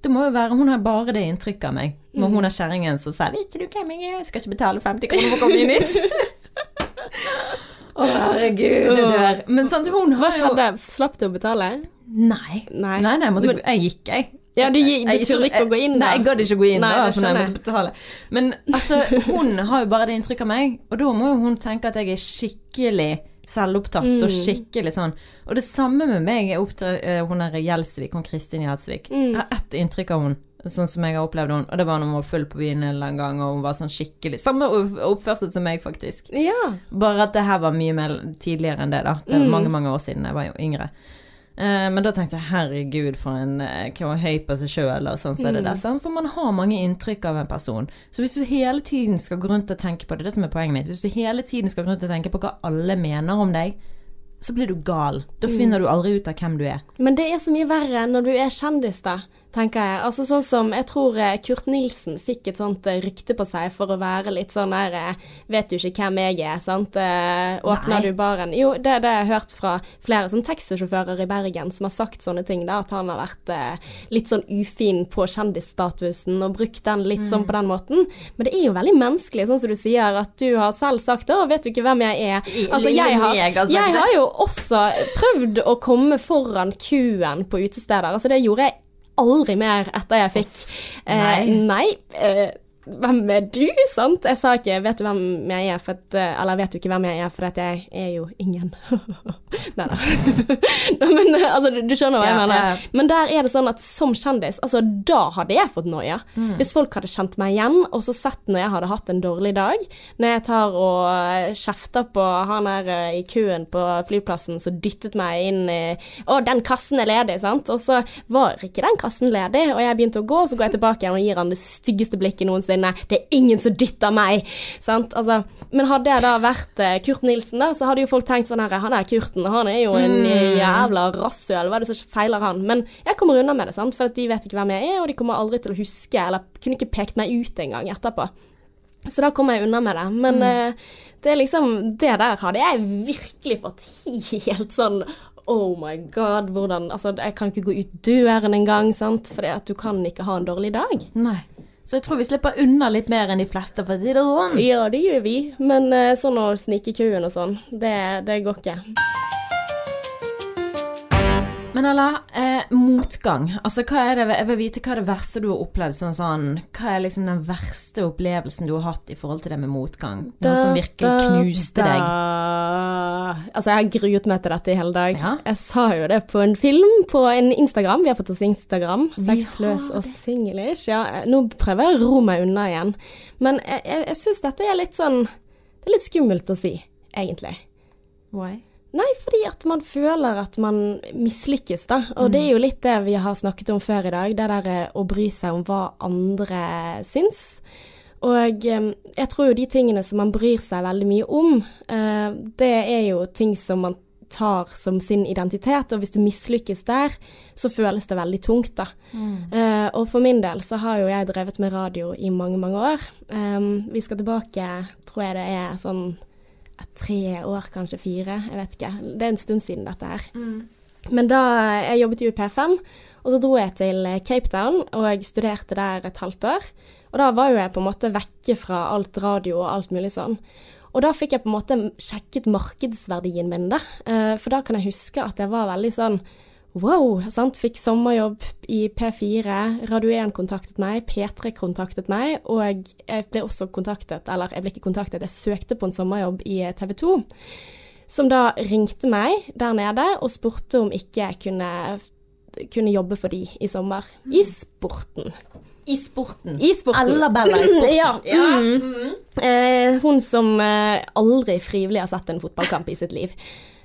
Det må jo være, Hun har bare det inntrykket av meg. Når hun er kjerringen som sier 'Vet du hvem jeg er? Jeg skal ikke betale 50 kroner for å komme inn hit'. Å, herregud, du dør. Men sant, hun har Hva skjedde? Slapp du å betale? Nei. Nei. Nei, nei, måtte, Men- jeg gikk, jeg. Ja, du, du turte ikke å gå inn Da. Nei, jeg gadd ikke å gå inn Nei, da, for jeg måtte betale. Men altså, hun har jo bare det inntrykket av meg, og da må jo hun tenke at jeg er skikkelig selvopptatt Mm. og skikkelig sånn. Og det samme med meg, jeg oppdra- eh, hun er Gjelsvik, hun Kristin Gjelsvik. Mm. Jeg har ett inntrykk av hun, sånn som jeg har opplevd hun, og det var når hun var full på byen en eller annen gang, og hun var sånn skikkelig Samme oppførsel som meg, faktisk. Ja. Bare at det her var mye mer tidligere enn det, da. Det er Mm. mange, mange år siden. Jeg var yngre. Eh, men da tenkte jeg herregud, for en eh, hva høy på seg sjøl, og sånn så er det Mm. der. Sant? For man har mange inntrykk av en person. Så hvis du hele tiden skal gå rundt og tenke på det, det er det som er poenget mitt, hvis du hele tiden skal gå rundt og tenke på hva alle mener om deg, så blir du gal. Da Mm. finner du aldri ut av hvem du er. Men det er så mye verre når du er kjendis, da, tenker jeg. Altså sånn som Jeg tror eh, Kurt Nilsen fikk et sånt eh, rykte på seg for å være litt sånn der eh, Vet du ikke hvem jeg er, sant? Åpner Nei. du baren Jo, det, det har jeg hørt fra flere som taxisjåfører i Bergen som har sagt sånne ting, da. At han har vært eh, litt sånn ufin på kjendisstatusen og brukt den litt sånn på den måten. Men det er jo veldig menneskelig, sånn som du sier, at du har selv sagt 'Å, vet du ikke hvem jeg er'? Altså, jeg har, sagt jeg har jo også prøvd å komme foran køen på utesteder. Altså, det gjorde jeg aldri mer etter jeg fikk eh, Nei. Nei. eh, hvem er du, sant? Jeg sa ikke 'vet du hvem jeg er', for at, eh, eller 'vet du ikke hvem jeg er', for at jeg er jo ingen. Nei da. Men eh, altså, du, du skjønner hva jeg mener. ja. Men der er det sånn at som kjendis, altså da hadde jeg fått noia. Mm. Hvis folk hadde kjent meg igjen, og så sett når jeg hadde hatt en dårlig dag, når jeg tar og eh, kjefter på han her i køen på flyplassen som dyttet meg inn i Å, den kassen er ledig, sant? Og så var ikke den kassen ledig, og jeg begynte å gå, og så går jeg tilbake igjen og gir han det styggeste blikket noensinne. Det er ingen som dytter meg! Sant? Altså, men hadde jeg da vært eh, Kurt Nilsen, da, så hadde jo folk tenkt sånn her Han er Kurten, han er jo en eh, jævla rasshøl, hva er det som feiler han? Men jeg kommer unna med det, sant? for de vet ikke hvem jeg er, og de kommer aldri til å huske, eller kunne ikke pekt meg ut engang etterpå. Så da kommer jeg unna med det. Men eh, det er liksom Det der hadde jeg virkelig fått helt sånn Oh my god, hvordan Altså, jeg kan ikke gå ut døren engang, sant, fordi at du kan ikke ha en dårlig dag. Nei. Så jeg tror vi slipper unna litt mer enn de fleste, for det sånn. Ja, det gjør vi, men eh, sånn å snike i køen og sånn, det, det går ikke. Men Ella, eh, motgang. Altså, det, jeg vil vite hva er det verste du har opplevd sånn sånn Hva er liksom den verste opplevelsen du har hatt i forhold til det med motgang? Noe som virkelig knuste deg? Altså, jeg har gruet meg til dette i hele dag. Ja. Jeg sa jo det på en film på en Instagram. Vi har fått oss Instagram. Sexløs og singlish. Ja, nå prøver jeg å ro meg unna igjen. Men jeg, jeg, jeg syns dette er litt sånn Det er litt skummelt å si, egentlig. Why? Nei, fordi at man føler at man mislykkes, da. Og det er jo litt det vi har snakket om før i dag, det der eh, å bry seg om hva andre syns. Og eh, jeg tror jo de tingene som man bryr seg veldig mye om, eh, det er jo ting som man tar som sin identitet, og hvis du mislykkes der, så føles det veldig tungt, da. Mm. og for min del så har jo jeg drevet med radio i mange, mange år. Vi skal tilbake, tror jeg det er sånn tre år, kanskje fire. Jeg vet ikke. Det er en stund siden dette her. Men da Jeg jobbet jo i P5, og så dro jeg til Cape Town, og jeg studerte der et halvt år. Og da var jo jeg på en måte vekke fra alt radio og alt mulig sånn. Og da fikk jeg på en måte sjekket markedsverdien min, da. Eh, For da kan jeg huske at jeg var veldig sånn Wow, sant. Fikk sommerjobb i P4. Radio 1 kontaktet meg, P3 kontaktet meg, og jeg ble også kontaktet, eller jeg ble ikke kontaktet, jeg søkte på en sommerjobb i TV 2. Som da ringte meg der nede og spurte om ikke jeg kunne, kunne jobbe for de i sommer. I sporten. I sporten. I sporten. Ella Bella i sporten. Ja. Mm. Eh, hun som eh, aldri frivillig har sett en fotballkamp i sitt liv.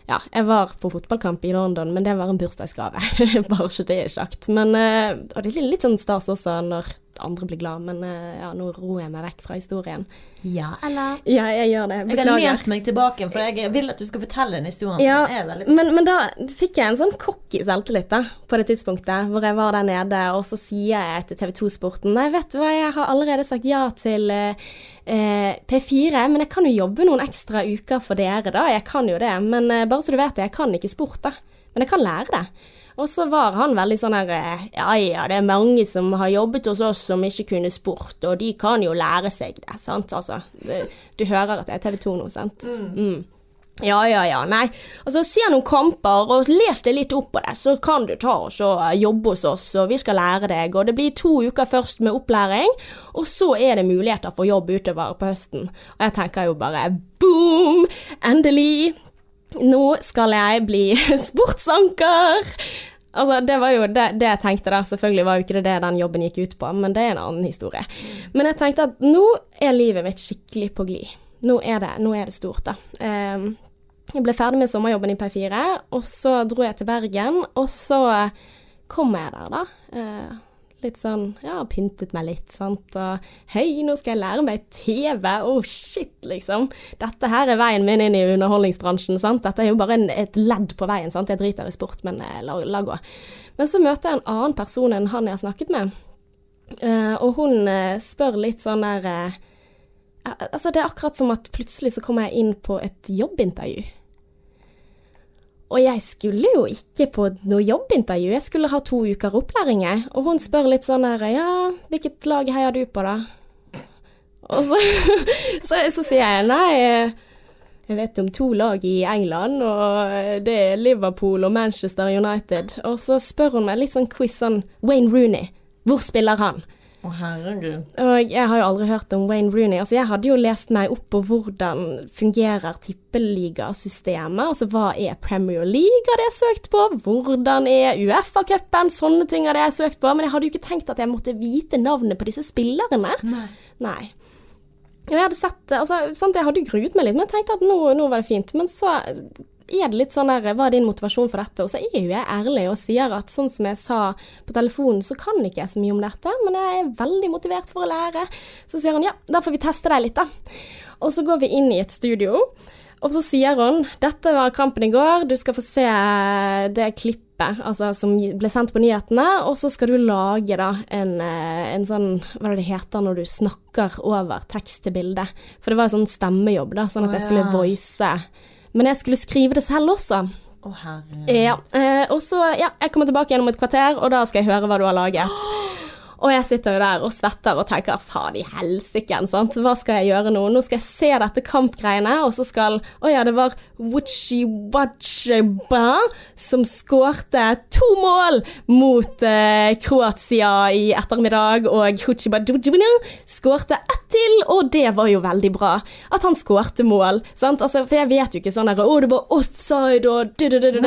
Ja, jeg var på fotballkamp i London, men det var en bursdagsgave. Bare så det er sagt. Men, eh, og det er litt sånn stas også når andre blir glad, men eh, ja, nå roer jeg meg vekk fra historien. Ja, eller? Ja, jeg gjør det. Jeg har Beklager. lent meg tilbake, for jeg vil at du skal fortelle en historie. Ja, veldig... men, men da fikk jeg en sånn cocky selvtillit da, på det tidspunktet, hvor jeg var der nede, og så sier jeg til TV 2-sporten Nei, vet du hva, jeg har allerede sagt ja til eh, eh, P4, men jeg kan jo jobbe noen ekstra uker for dere, da. Jeg kan jo det. Men eh, bare så du vet det, jeg kan ikke sport, da. Men jeg kan lære det. Og så var han veldig sånn her eh, Ja ja, det er mange som har jobbet hos oss som ikke kunne sport, og de kan jo lære seg det, sant. Altså, det, du hører at det er TV 2 nå, sant. Mm. Ja, ja, ja, nei. Altså, se noen kamper, og les deg litt opp på det, så kan du ta og så eh, jobbe hos oss, og vi skal lære deg. Og det blir to uker først med opplæring, og så er det muligheter for jobb utover på høsten. Og jeg tenker jo bare boom! Endelig! Nå skal jeg bli sportsanker! Altså, det var jo det, det jeg tenkte der. Selvfølgelig var jo ikke det det den jobben gikk ut på, men det er en annen historie. Men jeg tenkte at nå er livet mitt skikkelig på glid. Nå er det, nå er det stort, da. Um, jeg ble ferdig med sommerjobben i P4, og så dro jeg til Bergen, og så kom jeg der, da. Eh, litt sånn, ja, pyntet meg litt, sant, og hei, nå skal jeg lære meg TV, oh shit, liksom. Dette her er veien min inn i underholdningsbransjen, sant. Dette er jo bare en, et ledd på veien, sant. Jeg driter i sport, men eh, la, la gå. Men så møter jeg en annen person enn han jeg har snakket med, uh, og hun uh, spør litt sånn der uh, Altså, det er akkurat som at plutselig så kommer jeg inn på et jobbintervju. Og jeg skulle jo ikke på noe jobbintervju, jeg skulle ha to uker opplæring. Og hun spør litt sånn her Ja, hvilket lag heier du på, da? Og så, så, så sier jeg nei, jeg vet om to lag i England, og det er Liverpool og Manchester United. Og så spør hun meg litt sånn quiz sånn Wayne Rooney, hvor spiller han? Å, herregud. Og jeg har jo aldri hørt om Wayne Rooney. Altså, jeg hadde jo lest meg opp på hvordan fungerer tippeligasystemet. Altså, hva er Premier League, hadde jeg søkt på. Hvordan er Uefa-cupen? Sånne ting hadde jeg søkt på. Men jeg hadde jo ikke tenkt at jeg måtte vite navnet på disse spillerne. Nei. Nei. Og jeg hadde sett altså, sant, Jeg hadde gruet meg litt, men jeg tenkte at nå, nå var det fint. Men så er det litt sånn der Hva er din motivasjon for dette? Og så er jo jeg ærlig og sier at sånn som jeg sa på telefonen, så kan ikke jeg så mye om dette, men jeg er veldig motivert for å lære. Så sier hun ja, da får vi teste deg litt, da. Og så går vi inn i et studio, og så sier hun dette var kampen i går, du skal få se det klippet altså, som ble sendt på nyhetene, og så skal du lage da en, eh, en sånn Hva er det det heter når du snakker over tekst til bilde? For det var en sånn stemmejobb, da, sånn at jeg skulle voice. Men jeg skulle skrive det selv også. Å, herre. Ja, eh, og så, ja, jeg kommer tilbake igjen om et kvarter, og da skal jeg høre hva du har laget. Og jeg sitter jo der og svetter og tenker faen i helsike. Hva skal jeg gjøre nå? Nå skal jeg se dette kampgreiene, og så skal Å ja, det var Wuchi Wacheba som skårte to mål mot eh, Kroatia i ettermiddag, og Huchiba Dujubina skårte ett til, og det var jo veldig bra. At han skårte mål, sant. Altså, for jeg vet jo ikke sånn der Å, det var offside og du-du-du-du.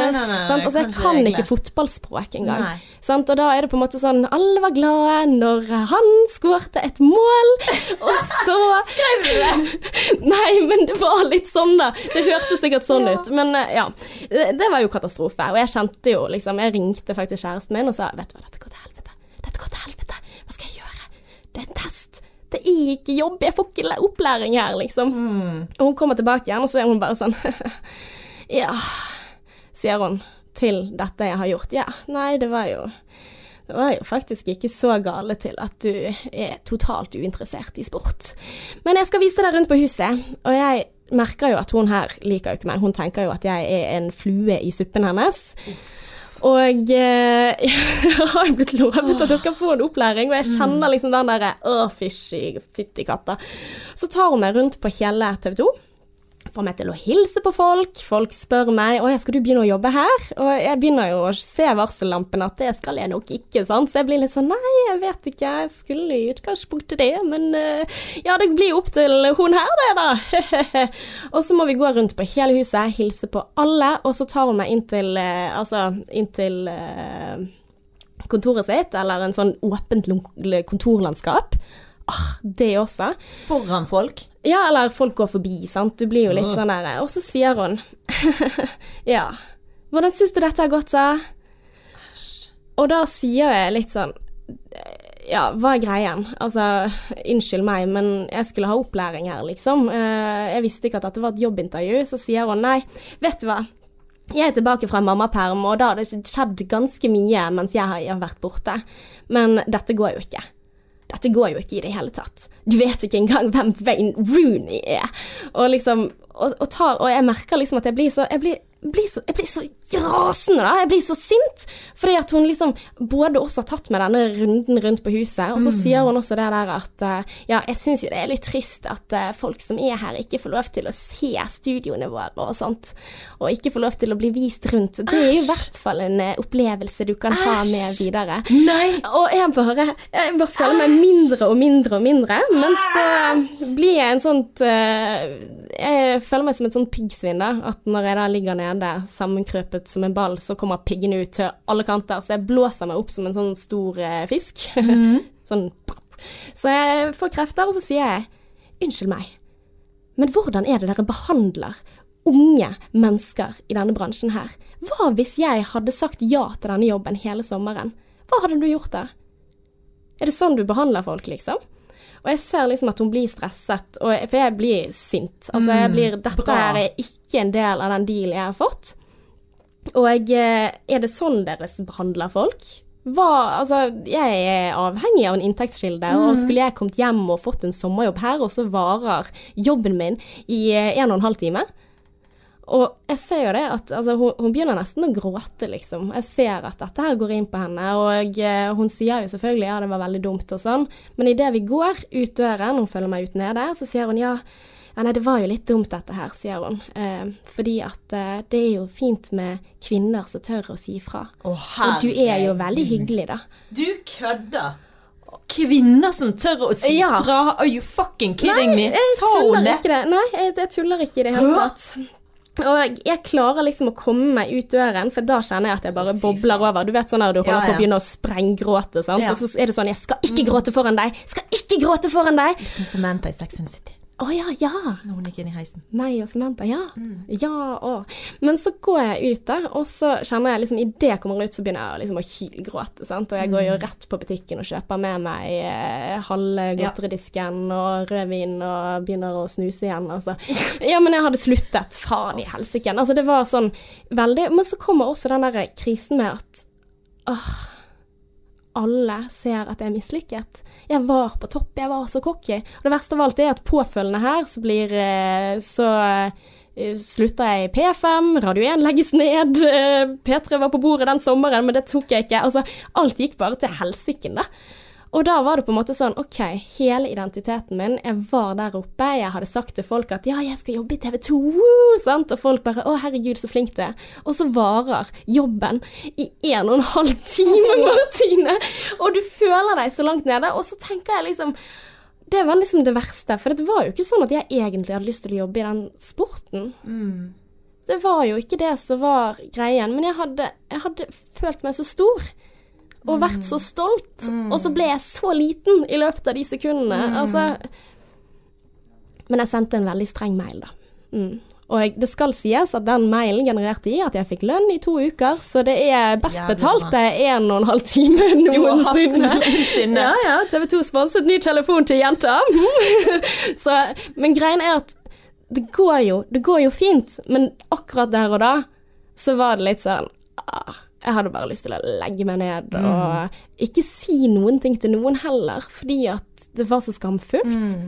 Sant? Altså, jeg kan ikke fotballspråk engang. Sant? Og da er det på en måte sånn Alle var glade når han skårte et mål, og så Skrev du det? Nei, men det var litt sånn, da. Det hørtes sikkert sånn ut. Men eh, ja. Det, det var jo katastrofe. Og jeg kjente jo liksom Jeg ringte faktisk kjæresten min og sa Vet du hva, dette går til helvete. Dette går til helvete. Hva skal jeg gjøre? Det er en test. Det er ikke jobb. Jeg får ikke opplæring her, liksom. Og hun kommer tilbake igjen, og så er hun bare sånn Ja, sier hun til dette jeg har gjort. Ja, nei, det var jo det var jo faktisk ikke så gale til at du er totalt uinteressert i sport. Men jeg skal vise deg rundt på huset, og jeg merker jo at hun her liker jo ikke meg. Hun tenker jo at jeg er en flue i suppen hennes. Og eh, jeg har jo blitt lovet at jeg skal få en opplæring, og jeg kjenner liksom den derre Å, fysj, fytti katta. Så tar hun meg rundt på Kjelle TV 2. Får meg til å hilse på folk. Folk spør meg Å, skal du begynne å jobbe her? Og jeg begynner jo å se varsellampene at det skal jeg nok ikke, sant. Så jeg blir litt sånn Nei, jeg vet ikke. Jeg skulle i utgangspunktet det, men eh, ja, det blir opp til hun her, det, da. og så må vi gå rundt på hele huset, hilse på alle, og så tar hun meg inn til eh, Altså inn til eh, kontoret sitt, eller en sånn åpent kontorlandskap. Ah, det også. Foran folk. Ja, eller folk går forbi, sant. Du blir jo litt sånn der Og så sier hun Ja, hvordan syns du dette har gått, da? Og da sier jeg litt sånn Ja, hva er greien? Altså, unnskyld meg, men jeg skulle ha opplæring her, liksom. Eh, Jeg visste ikke at dette var et jobbintervju. Så sier hun nei, vet du hva. Jeg er tilbake fra mammaperm, og da har det skjedd ganske mye mens jeg har vært borte. Men dette går jo ikke. Dette går jo ikke i det hele tatt. Du vet ikke engang hvem Wayne Rooney er. Og liksom og, og, tar, og jeg merker liksom at jeg blir så Jeg blir, blir så, jeg blir så rasende, da. Jeg blir så sint. Fordi at hun liksom både også har tatt med denne runden rundt på huset, og så sier hun også det der at eh, Ja, jeg syns jo det er litt trist at eh, folk som er her, ikke får lov til å se studioene våre og sånt. Og ikke får lov til å bli vist rundt. Det er jo i hvert fall en eh, opplevelse du kan ha med videre. Nei! Og jeg bare, jeg bare føler meg mindre og mindre og mindre. Men så blir jeg en sånt Jeg føler meg som et sånt piggsvin, da. At når jeg da ligger nede sammenkrøpet som en ball, så kommer piggene ut til alle kanter. Så jeg blåser meg opp som en sånn stor eh, fisk. sånn Så jeg får krefter, og så sier jeg unnskyld meg, men hvordan er det dere behandler unge mennesker i denne bransjen her? Hva hvis jeg hadde sagt ja til denne jobben hele sommeren? Hva hadde du gjort da? Er det sånn du behandler folk, liksom? Og jeg ser liksom at hun blir stresset, jeg, for jeg blir sint. Altså, jeg blir Dette bra. her er ikke en del av den dealen jeg har fått. Og jeg, er det sånn dere behandler folk? Hva, altså, jeg er avhengig av en inntektskilde, og skulle jeg kommet hjem og fått en sommerjobb her, og så varer jobben min i eh, en og en halv time? Og jeg ser jo det at altså, hun, hun begynner nesten å gråte, liksom. Jeg ser at dette her går inn på henne, og eh, hun sier jo selvfølgelig ja, det var veldig dumt og sånn, men idet vi går ut døren, hun følger meg ut nede, så sier hun ja, ja nei, det var jo litt dumt dette her, sier hun. Eh, fordi at eh, det er jo fint med kvinner som tør å si ifra. Oh, Og du er jo veldig hyggelig, da. Du kødder! Kvinner som tør å si Ja. fra? Are you fucking kidding me? jeg Sa hun det? Nei, jeg, jeg tuller ikke i det hele tatt. Og jeg klarer liksom å komme meg ut døren, for da kjenner jeg at jeg bare bobler over. Du vet sånn der du holder Ja, på å begynne å sprenggråte, sant. Ja. Og så er det sånn 'Jeg skal ikke gråte foran deg! Skal ikke gråte foran deg!' Som Samantha i Sex and City. Å ja, ja. Når hun gikk inn i heisen. Nei og Samantha, ja. Mm. Ja, å. Men så går jeg ut der, og så kjenner jeg liksom Idet jeg kommer ut, så begynner jeg liksom å hylgråte. sant? Og jeg går jo Mm. rett på butikken og kjøper med meg eh, halve godteridisken og rødvin og begynner å snuse igjen. Altså. Ja, men jeg hadde sluttet. Faen i helsike. Altså, det var sånn veldig Men så kommer også den der krisen med at åh, alle ser at jeg er mislykket. Jeg var på topp, jeg var så cocky. Og det verste av alt er at påfølgende her så blir eh, så eh, slutta jeg i P5, Radio 1 legges ned, eh, P3 var på bordet den sommeren, men det tok jeg ikke. Altså, alt gikk bare til helsiken, da. Og da var det på en måte sånn, OK, hele identiteten min, jeg var der oppe, jeg hadde sagt til folk at ja, jeg skal jobbe i TV 2, sant, og folk bare å herregud, så flink du er. Og så varer jobben i en og en halv time, Martine, og du føler deg så langt nede, og så tenker jeg liksom det var liksom det verste, for det var jo ikke sånn at jeg egentlig hadde lyst til å jobbe i den sporten. Det var jo ikke det som var greien, men jeg hadde, jeg hadde følt meg så stor. Og vært så stolt. Og så ble jeg så liten i løpet av de sekundene. Altså Men jeg sendte en veldig streng mail, da. Mm. Og det skal sies at den mailen genererte i at jeg fikk lønn i to uker, så det er best Jævlig betalte en og en halv time noensinne. noensinne. Ja, ja. TV 2 sponset ny telefon til jenta. så, men greien er at det går jo, det går jo fint, men akkurat der og da så var det litt sånn ah, Jeg hadde bare lyst til å legge meg ned og ikke si noen ting til noen heller, fordi at det var så skamfullt.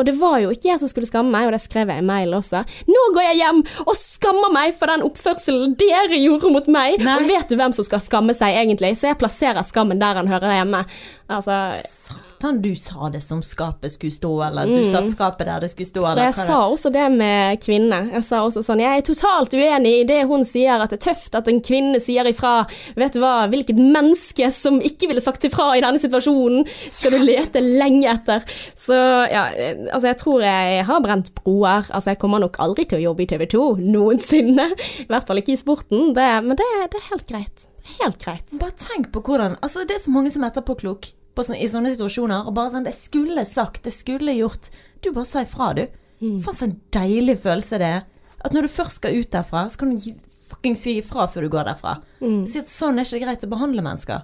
Og det var jo ikke jeg som skulle skamme meg, og det skrev jeg i mail også. Nå går jeg hjem og skammer meg for den oppførselen dere gjorde mot meg. Nei. Og vet du hvem som skal skamme seg, egentlig? Så jeg plasserer skammen der han hører hjemme. Altså, Satan, du sa det som skapet skulle stå, eller du satte skapet der det skulle stå, eller jeg sa også det med kvinner. Jeg sa også sånn Jeg er totalt uenig i det hun sier, at det er tøft at en kvinne sier ifra. Vet du hva, hvilket menneske som ikke ville sagt ifra i denne situasjonen, skal du lete lenge etter. Så ja, altså jeg tror jeg har brent broer. Altså jeg kommer nok aldri til å jobbe i TV 2 noensinne. I hvert fall ikke i sporten. Det, men det, det er helt greit. Helt greit. Bare tenk på hvordan Altså, det er så mange som er etterpåklok sånne, i sånne situasjoner, og bare sånn Det skulle sagt, det skulle gjort. Du bare sa ifra, du. Faen, så en deilig følelse det er. At når du først skal ut derfra, så kan du fucking si ifra før du går derfra. Si at sånn er ikke greit å behandle mennesker.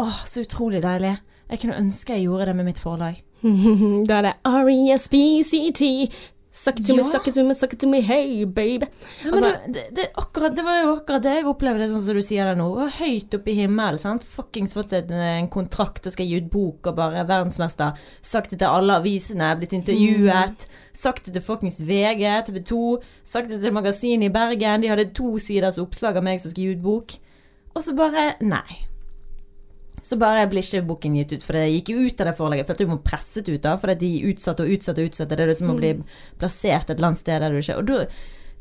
Åh, så utrolig deilig. Jeg kunne ønske jeg gjorde det med mitt forlag. Da er det R-E-S-B-C-T. Suck to ja. me, suck it to me, suck it to me, hey baby. Altså, det, det, det, akkurat, det var jo akkurat det jeg opplevde, sånn som du sier det nå. Høyt oppe i himmelen. sant? Fuckings fått en, en kontrakt og skal gi ut bok og bare er verdensmester. Sagt det til alle avisene, blitt intervjuet. Sagt det til fuckings VG, TV 2. Sagt det til magasinet i Bergen. De hadde to siders oppslag av meg som skal gi ut bok. Og så bare Nei. Så bare blir ikke boken gitt ut, for det gikk jo ut av det forlaget. Jeg følte du må presset ut, da, for at de utsatte og utsatte og utsatte. Det er det som å bli plassert et eller annet sted der du ikke Og da,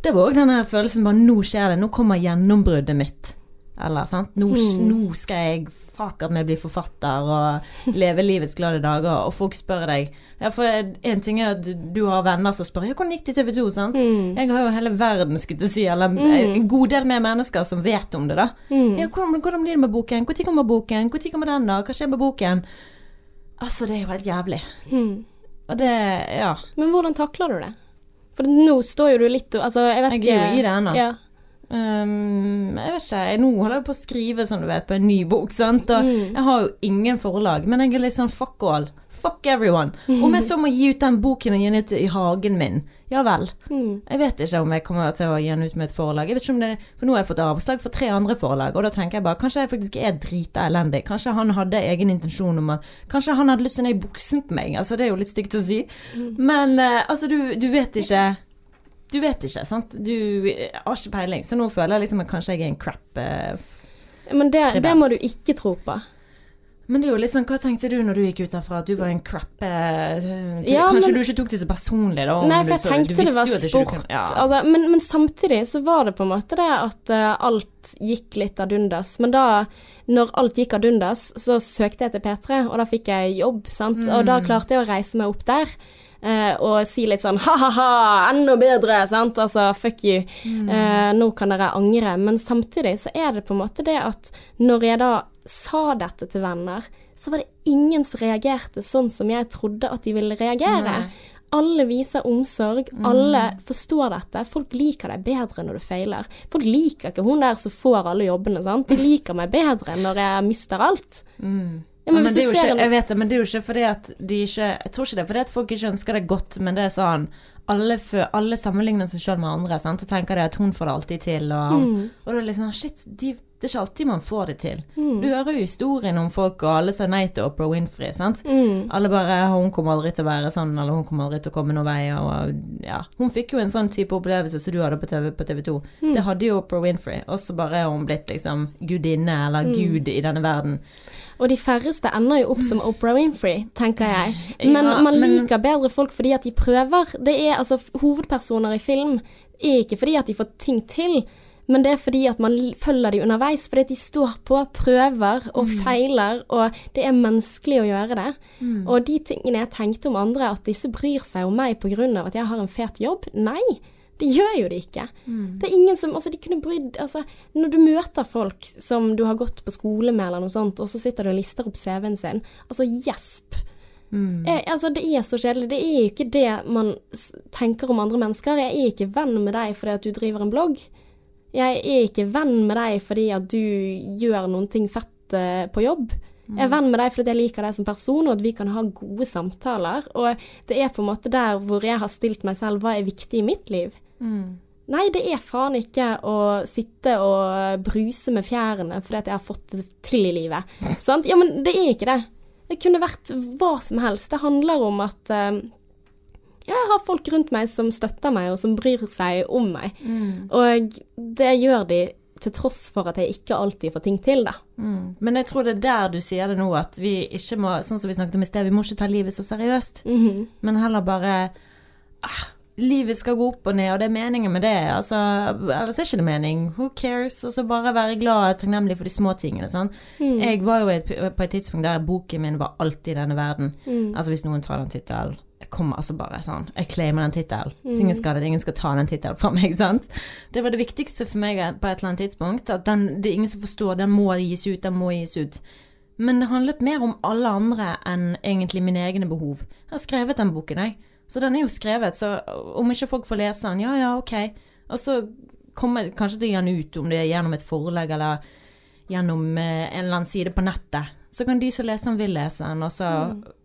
det var òg den følelsen bare Nå skjer det. Nå kommer gjennombruddet mitt. Eller, sant. Nå, nå skal jeg fakat vi bli forfatter og leve livets glade dager. Og folk spør deg Ja, for en ting er at du, har venner som spør Ja, hvordan gikk det i TV 2? Sant? Jeg har jo hele verden, skulle jeg si, eller en god del med mennesker som vet om det, da. Ja, hvordan, hvordan blir det med boken? Når kommer boken? Når kommer den, da? Hva skjer med boken? Altså, det er jo helt jævlig. Og det Ja. Men hvordan takler du det? For nå står jo du litt Altså, jeg vet Jeg ikke er jo i det ennå. Ja. Um, jeg vet ikke, nå holder jeg på å skrive som du vet, på en ny bok, sant? og Mm. jeg har jo ingen forlag, men jeg er litt sånn fuck all. Fuck everyone. Om jeg så må gi ut den boken og gi den ut i hagen min, ja vel. Mm. Jeg vet ikke om jeg kommer til å gi den ut med et forlag. Jeg vet ikke om det, For nå har jeg fått avslag for tre andre forlag, og da tenker jeg bare kanskje jeg faktisk er drita elendig. Kanskje han hadde egen intensjon om at Kanskje han hadde lyst til å ned i buksen på meg. Altså, det er jo litt stygt å si. Mm. Men uh, altså, du, du vet ikke du vet ikke, sant? Du har ikke peiling. Så nå føler jeg liksom at kanskje jeg er en crap eh, Men det, det må du ikke tro på. Men det er jo litt sånn, hva tenkte du når du gikk ut derfra? At du var en crap eh, Ja, Kanskje men- du ikke tok det så personlig, da? Nei, for jeg så- tenkte det var sport. kunne- ja. Altså, men, men samtidig så var det på en måte det at uh, alt gikk litt ad undas. Men da, når alt gikk ad undas, så søkte jeg til P3, og da fikk jeg jobb, sant. Og da klarte jeg å reise meg opp der. Eh, og si litt sånn ha-ha-ha, enda bedre, sant. Altså fuck you. Eh, nå kan dere angre. Men samtidig så er det på en måte det at når jeg da sa dette til venner, så var det ingen som reagerte sånn som jeg trodde at de ville reagere. Nei. Alle viser omsorg, alle forstår dette. Folk liker deg bedre når du feiler. Folk liker ikke hun der som får alle jobbene, sant. De liker meg bedre når jeg mister alt. Ja, Ja, men men hvis det er jo ikke, en jeg vet det, men det er jo ikke fordi at de ikke Jeg tror ikke det er fordi at folk ikke ønsker det godt, men det er sånn alle, for, alle sammenligner seg sjøl med andre sant? og tenker det at hun får det alltid til. Og, Mm. og da er det liksom Shit, de, Det er ikke alltid man får det til. Mm. Du hører jo historien om folk, og alle sa nei til Oprah Winfrey, sant. Mm. Alle bare 'Hun kommer aldri til å være sånn', eller 'hun kommer aldri til å komme noen vei', og ja. Hun fikk jo en sånn type opplevelse som du hadde på TV, på TV 2. Mm. Det hadde jo Oprah Winfrey, og så bare er hun blitt liksom gudinne, eller Mm. gud i denne verden. Og de færreste ender jo opp som Oprah Winfrey, tenker jeg. Men Ja, man men- liker bedre folk fordi at de prøver. Det er altså Hovedpersoner i film er ikke fordi at de får ting til, men det er fordi at man følger de underveis. Fordi at de står på, prøver og feiler, og det er menneskelig å gjøre det. Og de tingene jeg tenkte om andre, at disse bryr seg om meg pga. at jeg har en fet jobb, nei. Det gjør jo de ikke. Det er ingen som Altså, de kunne brydd Altså, når du møter folk som du har gått på skole med eller noe sånt, og så sitter du og lister opp CV-en sin, altså gjesp. Jeg, altså, det er så kjedelig. Det er jo ikke det man tenker om andre mennesker. Jeg er ikke venn med deg fordi at du driver en blogg. Jeg er ikke venn med deg fordi at du gjør noen ting fett uh, på jobb. Jeg er venn med deg fordi jeg liker deg som person, og at vi kan ha gode samtaler. Og det er på en måte der hvor jeg har stilt meg selv hva er viktig i mitt liv. Nei, det er faen ikke å sitte og bruse med fjærene fordi at jeg har fått det til i livet. Sant? Ja, men det er ikke det. Det kunne vært hva som helst. Det handler om at uh, jeg har folk rundt meg som støtter meg, og som bryr seg om meg. Og det gjør de til tross for at jeg ikke alltid får ting til, da. Men jeg tror det er der du sier det nå, at vi ikke må, sånn som vi snakket om i sted, vi må ikke ta livet så seriøst. Mhm. Men heller bare ah, Livet skal gå opp og ned, og det er meningen med det. Altså, ellers er ikke det mening. Who cares? Og så bare være glad og takknemlig for de små tingene. Sånn. Mm. Jeg var jo et, på et tidspunkt der boken min var alltid i denne verden. Mm. Altså hvis noen tar den tittelen Jeg kommer altså bare sånn Jeg claimer den tittelen. Mm. Ingen skal, ingen skal ta den tittelen fra meg, sant. Det var det viktigste for meg på et eller annet tidspunkt. At den, det er ingen som forstår. Den må gis ut, den må gis ut. Men det handlet mer om alle andre enn egentlig mine egne behov. Jeg har skrevet den boken, jeg. Så den er jo skrevet, så om ikke folk får lese den, ja ja, ok. Og så kommer jeg kanskje til å gi den ut, om det er gjennom et forlegg eller gjennom eh, en eller annen side på nettet. Så kan de som leser den, vil lese den, og så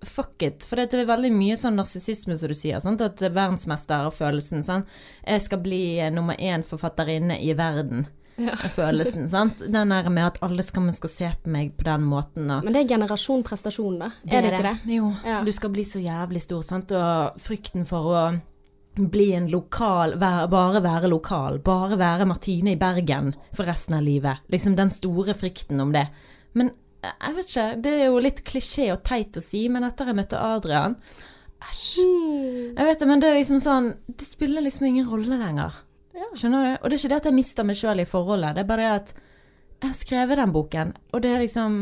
fuck it. For det er veldig mye sånn narsissisme, som du sier. Sant? At verdensmesterfølelsen. sånn Jeg skal bli eh, nummer én forfatterinne i verden. Ja. Følelsen, sant. Den der med at alle skal, skal se på meg på den måten. Og Men det er generasjon prestasjon, da. Er det ikke det? Jo. Ja. Du skal bli så jævlig stor, sant. Og frykten for å bli en lokal, være, bare være lokal, bare være Martine i Bergen for resten av livet. Liksom den store frykten om det. Men eh, jeg vet ikke, det er jo litt klisjé og teit å si, men etter jeg møtte Adrian Æsj. Mm. Jeg vet det, men det er liksom sånn Det spiller liksom ingen rolle lenger. Ja. Skjønner du? Og det er ikke det at jeg mister meg sjøl i forholdet, det er bare det at jeg har skrevet den boken, og det er liksom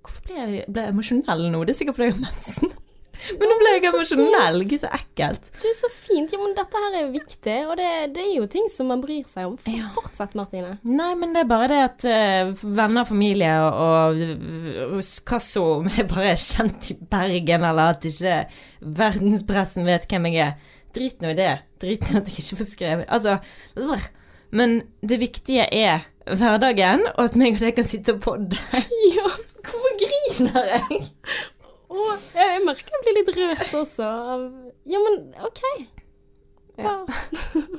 Hvorfor ble jeg ble jeg emosjonell nå? Det er sikkert fordi jeg har mensen. Men nå ble jeg emosjonell. Gud, så ekkelt. Du, så fint. Ja, men dette her er jo viktig, og det, det er jo ting som man bryr seg om. Fortsett, Martine. Nei, men det er bare det at uh, venner, familie og, og hva så om jeg bare er kjent i Bergen, eller at ikke verdenspressen vet hvem jeg er. Drit nå i det. Drit i at jeg ikke får skrevet Altså øh. Men det viktige er hverdagen, og at meg og deg kan sitte på deg. Ja, Hvorfor griner jeg? Å, jeg, merker jeg blir litt rørt også. av- Ja, men OK. Ja.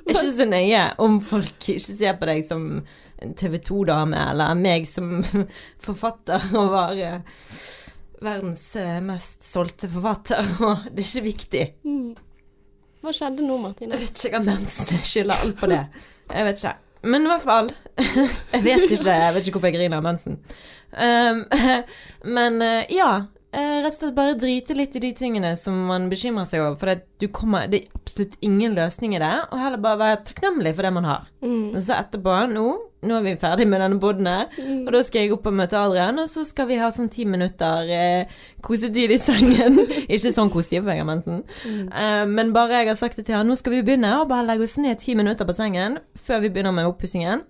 Ikke så nøye om folk ikke ser på deg som TV 2-dame, eller meg som forfatter og var verdens eh, mest solgte forfatter. Og det er ikke viktig. Mm. Hva skjedde nå, Martine? Jeg vet ikke, om mensen. Skylder alt på det. Jeg vet ikke. Men i hvert fall Jeg vet ikke, jeg vet ikke hvorfor jeg griner av mensen. Um, men eh, ja. Eh, Rett og slett bare drite litt i de tingene som man bekymrer seg over. For det, du kommer, det er absolutt ingen løsning i det. Og heller bare være takknemlig for det man har. Mm. Så etterpå, nå, nå er vi ferdig med denne boden her, Mm. og da skal jeg opp og møte Adrian, og så skal vi ha sånn ti minutter eh, kosetid i sengen. Ikke sånn kosetid, har mensen. Mm. Eh, men bare jeg har sagt det til han, nå skal vi begynne, og bare legge oss ned ti minutter på sengen før vi begynner med oppussingen.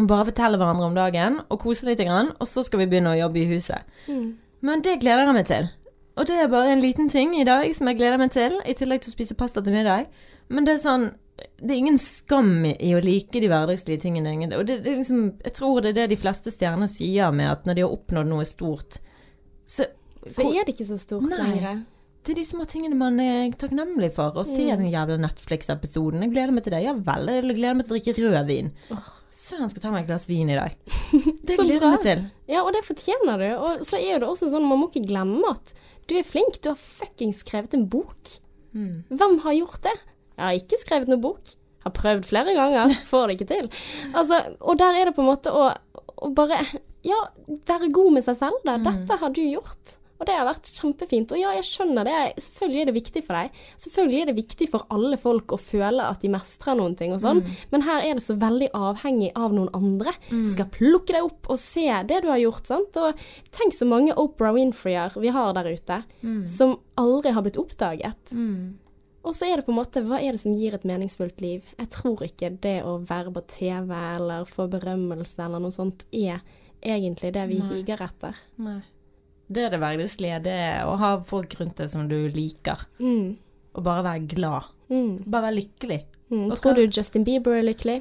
Bare fortelle hverandre om dagen, og kose litt, og så skal vi begynne å jobbe i huset. Mm. Men det gleder jeg meg til. Og det er bare en liten ting i dag som jeg gleder meg til, i tillegg til å spise pasta til middag. Men det er sånn Det er ingen skam i, å like de hverdagslige tingene. Og det, det liksom Jeg tror det er det de fleste stjerner sier med at når de har oppnådd noe stort, så Så er det ikke så stort Nei. lenger. Det er de små tingene man er takknemlig for. Å se den jævla Netflix-episoden. Jeg gleder meg til det. Ja vel. Jeg gleder meg til å drikke rødvin. Søren, skal ta meg et glass vin i dag. Det gleder jeg meg til. Ja, og det fortjener du. Og så er det også sånn, man må ikke glemme at du er flink. Du har fuckings skrevet en bok. Mm. Hvem har gjort det? Jeg har ikke skrevet noen bok. Har prøvd flere ganger, får det ikke til. Altså, og der er det på en måte å, å bare Ja, være god med seg selv, da. Dette har du gjort. Og det har vært kjempefint. Og ja, jeg skjønner det. Selvfølgelig er det viktig for deg. Selvfølgelig er det viktig for alle folk å føle at de mestrer noen ting og sånn. Men her er det så veldig avhengig av noen andre som skal plukke deg opp og se det du har gjort. sant? Og tenk så mange Oprah Winfreyer vi har der ute, som aldri har blitt oppdaget. Og så er det på en måte, hva er det som gir et meningsfullt liv? Jeg tror ikke det å være på TV eller få berømmelse eller noe sånt er egentlig det vi higer etter. Nei. Det er det verdigslige. Det er å ha folk rundt deg som du liker. Mm. Og bare være glad. Mm. Bare være lykkelig. Mm. Tror du Justin Bieber er lykkelig?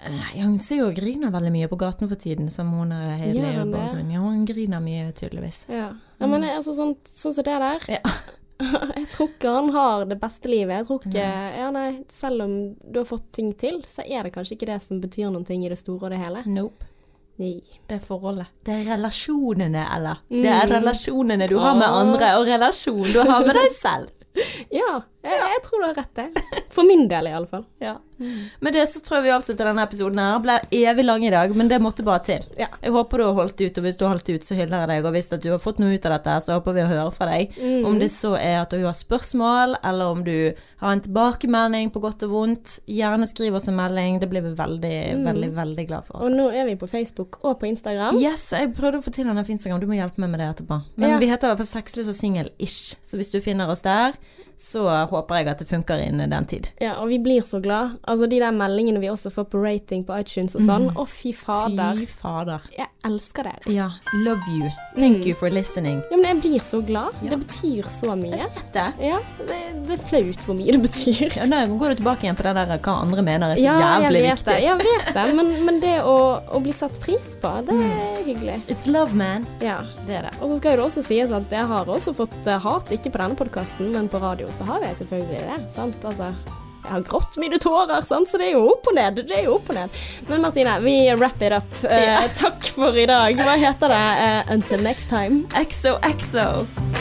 Nei, Han ser jo og griner veldig mye på gaten for tiden, som hun er hele ja, han. Ja, han griner mye, tydeligvis. Ja. ja men altså, sånn, sånn som det der Ja. Jeg tror ikke han har det beste livet. Jeg tror ikke Ja, nei, selv om du har fått ting til, så er det kanskje ikke det som betyr noen ting i det store og det hele. Nope. Nei. Det er forholdet. Det er relasjonene, Ella. Mm. Det er relasjonene du har med andre, og relasjonen du har med deg selv. Ja, jeg, jeg tror du har rett, det. For min del, i alle fall. Ja. Med det så tror jeg vi avslutter denne episoden her. Ble evig lang i dag, men det måtte bare til. Ja. Jeg håper du har holdt ut, og hvis du har holdt ut, så hyller jeg deg. Og hvis du har fått noe ut av dette, så håper vi å høre fra deg. Mm. Om det så er at du har spørsmål, eller om du har en tilbakemelding på godt og vondt, gjerne skriv oss en melding. Det blir vi veldig, veldig, veldig glad for. Og Altså. nå er vi på Facebook og på Instagram. Yes, jeg prøvde å få til denne på Instagram. Du må hjelpe meg med det etterpå. Men Ja. vi heter i hvert fall Sexløs og singel-ish, så hvis du finner oss der, så håper jeg at det funker innen den tid. Ja, og vi blir så glad. Altså de der meldingene vi også får på rating på iTunes og sånn. Å, fy fader. Fy fader. Jeg elsker dere. Ja, love you. Thank Mm. you for listening. Ja, men jeg blir så glad. Ja. Det betyr så mye. Dette. Ja, det, det er flaut hvor mye det betyr. Ja, nå går du tilbake igjen på det der hva andre mener er så Ja, jævlig viktig. det. Jeg vet det. Men, men det å, å bli satt pris på, det er hyggelig. It's love, man. Ja. Det er det. Og så skal jo det også sies at jeg har også fått eh, hat, ikke på denne podkasten, men på radio så har jeg selvfølgelig det. sant? Altså, jeg har grått mine tårer, sant? så det er jo opp og ned. Det er jo opp og ned. Men Martine, vi wrap it up. Eh, Takk for i dag. Hva heter det? Eh, until next time. Exo, XO.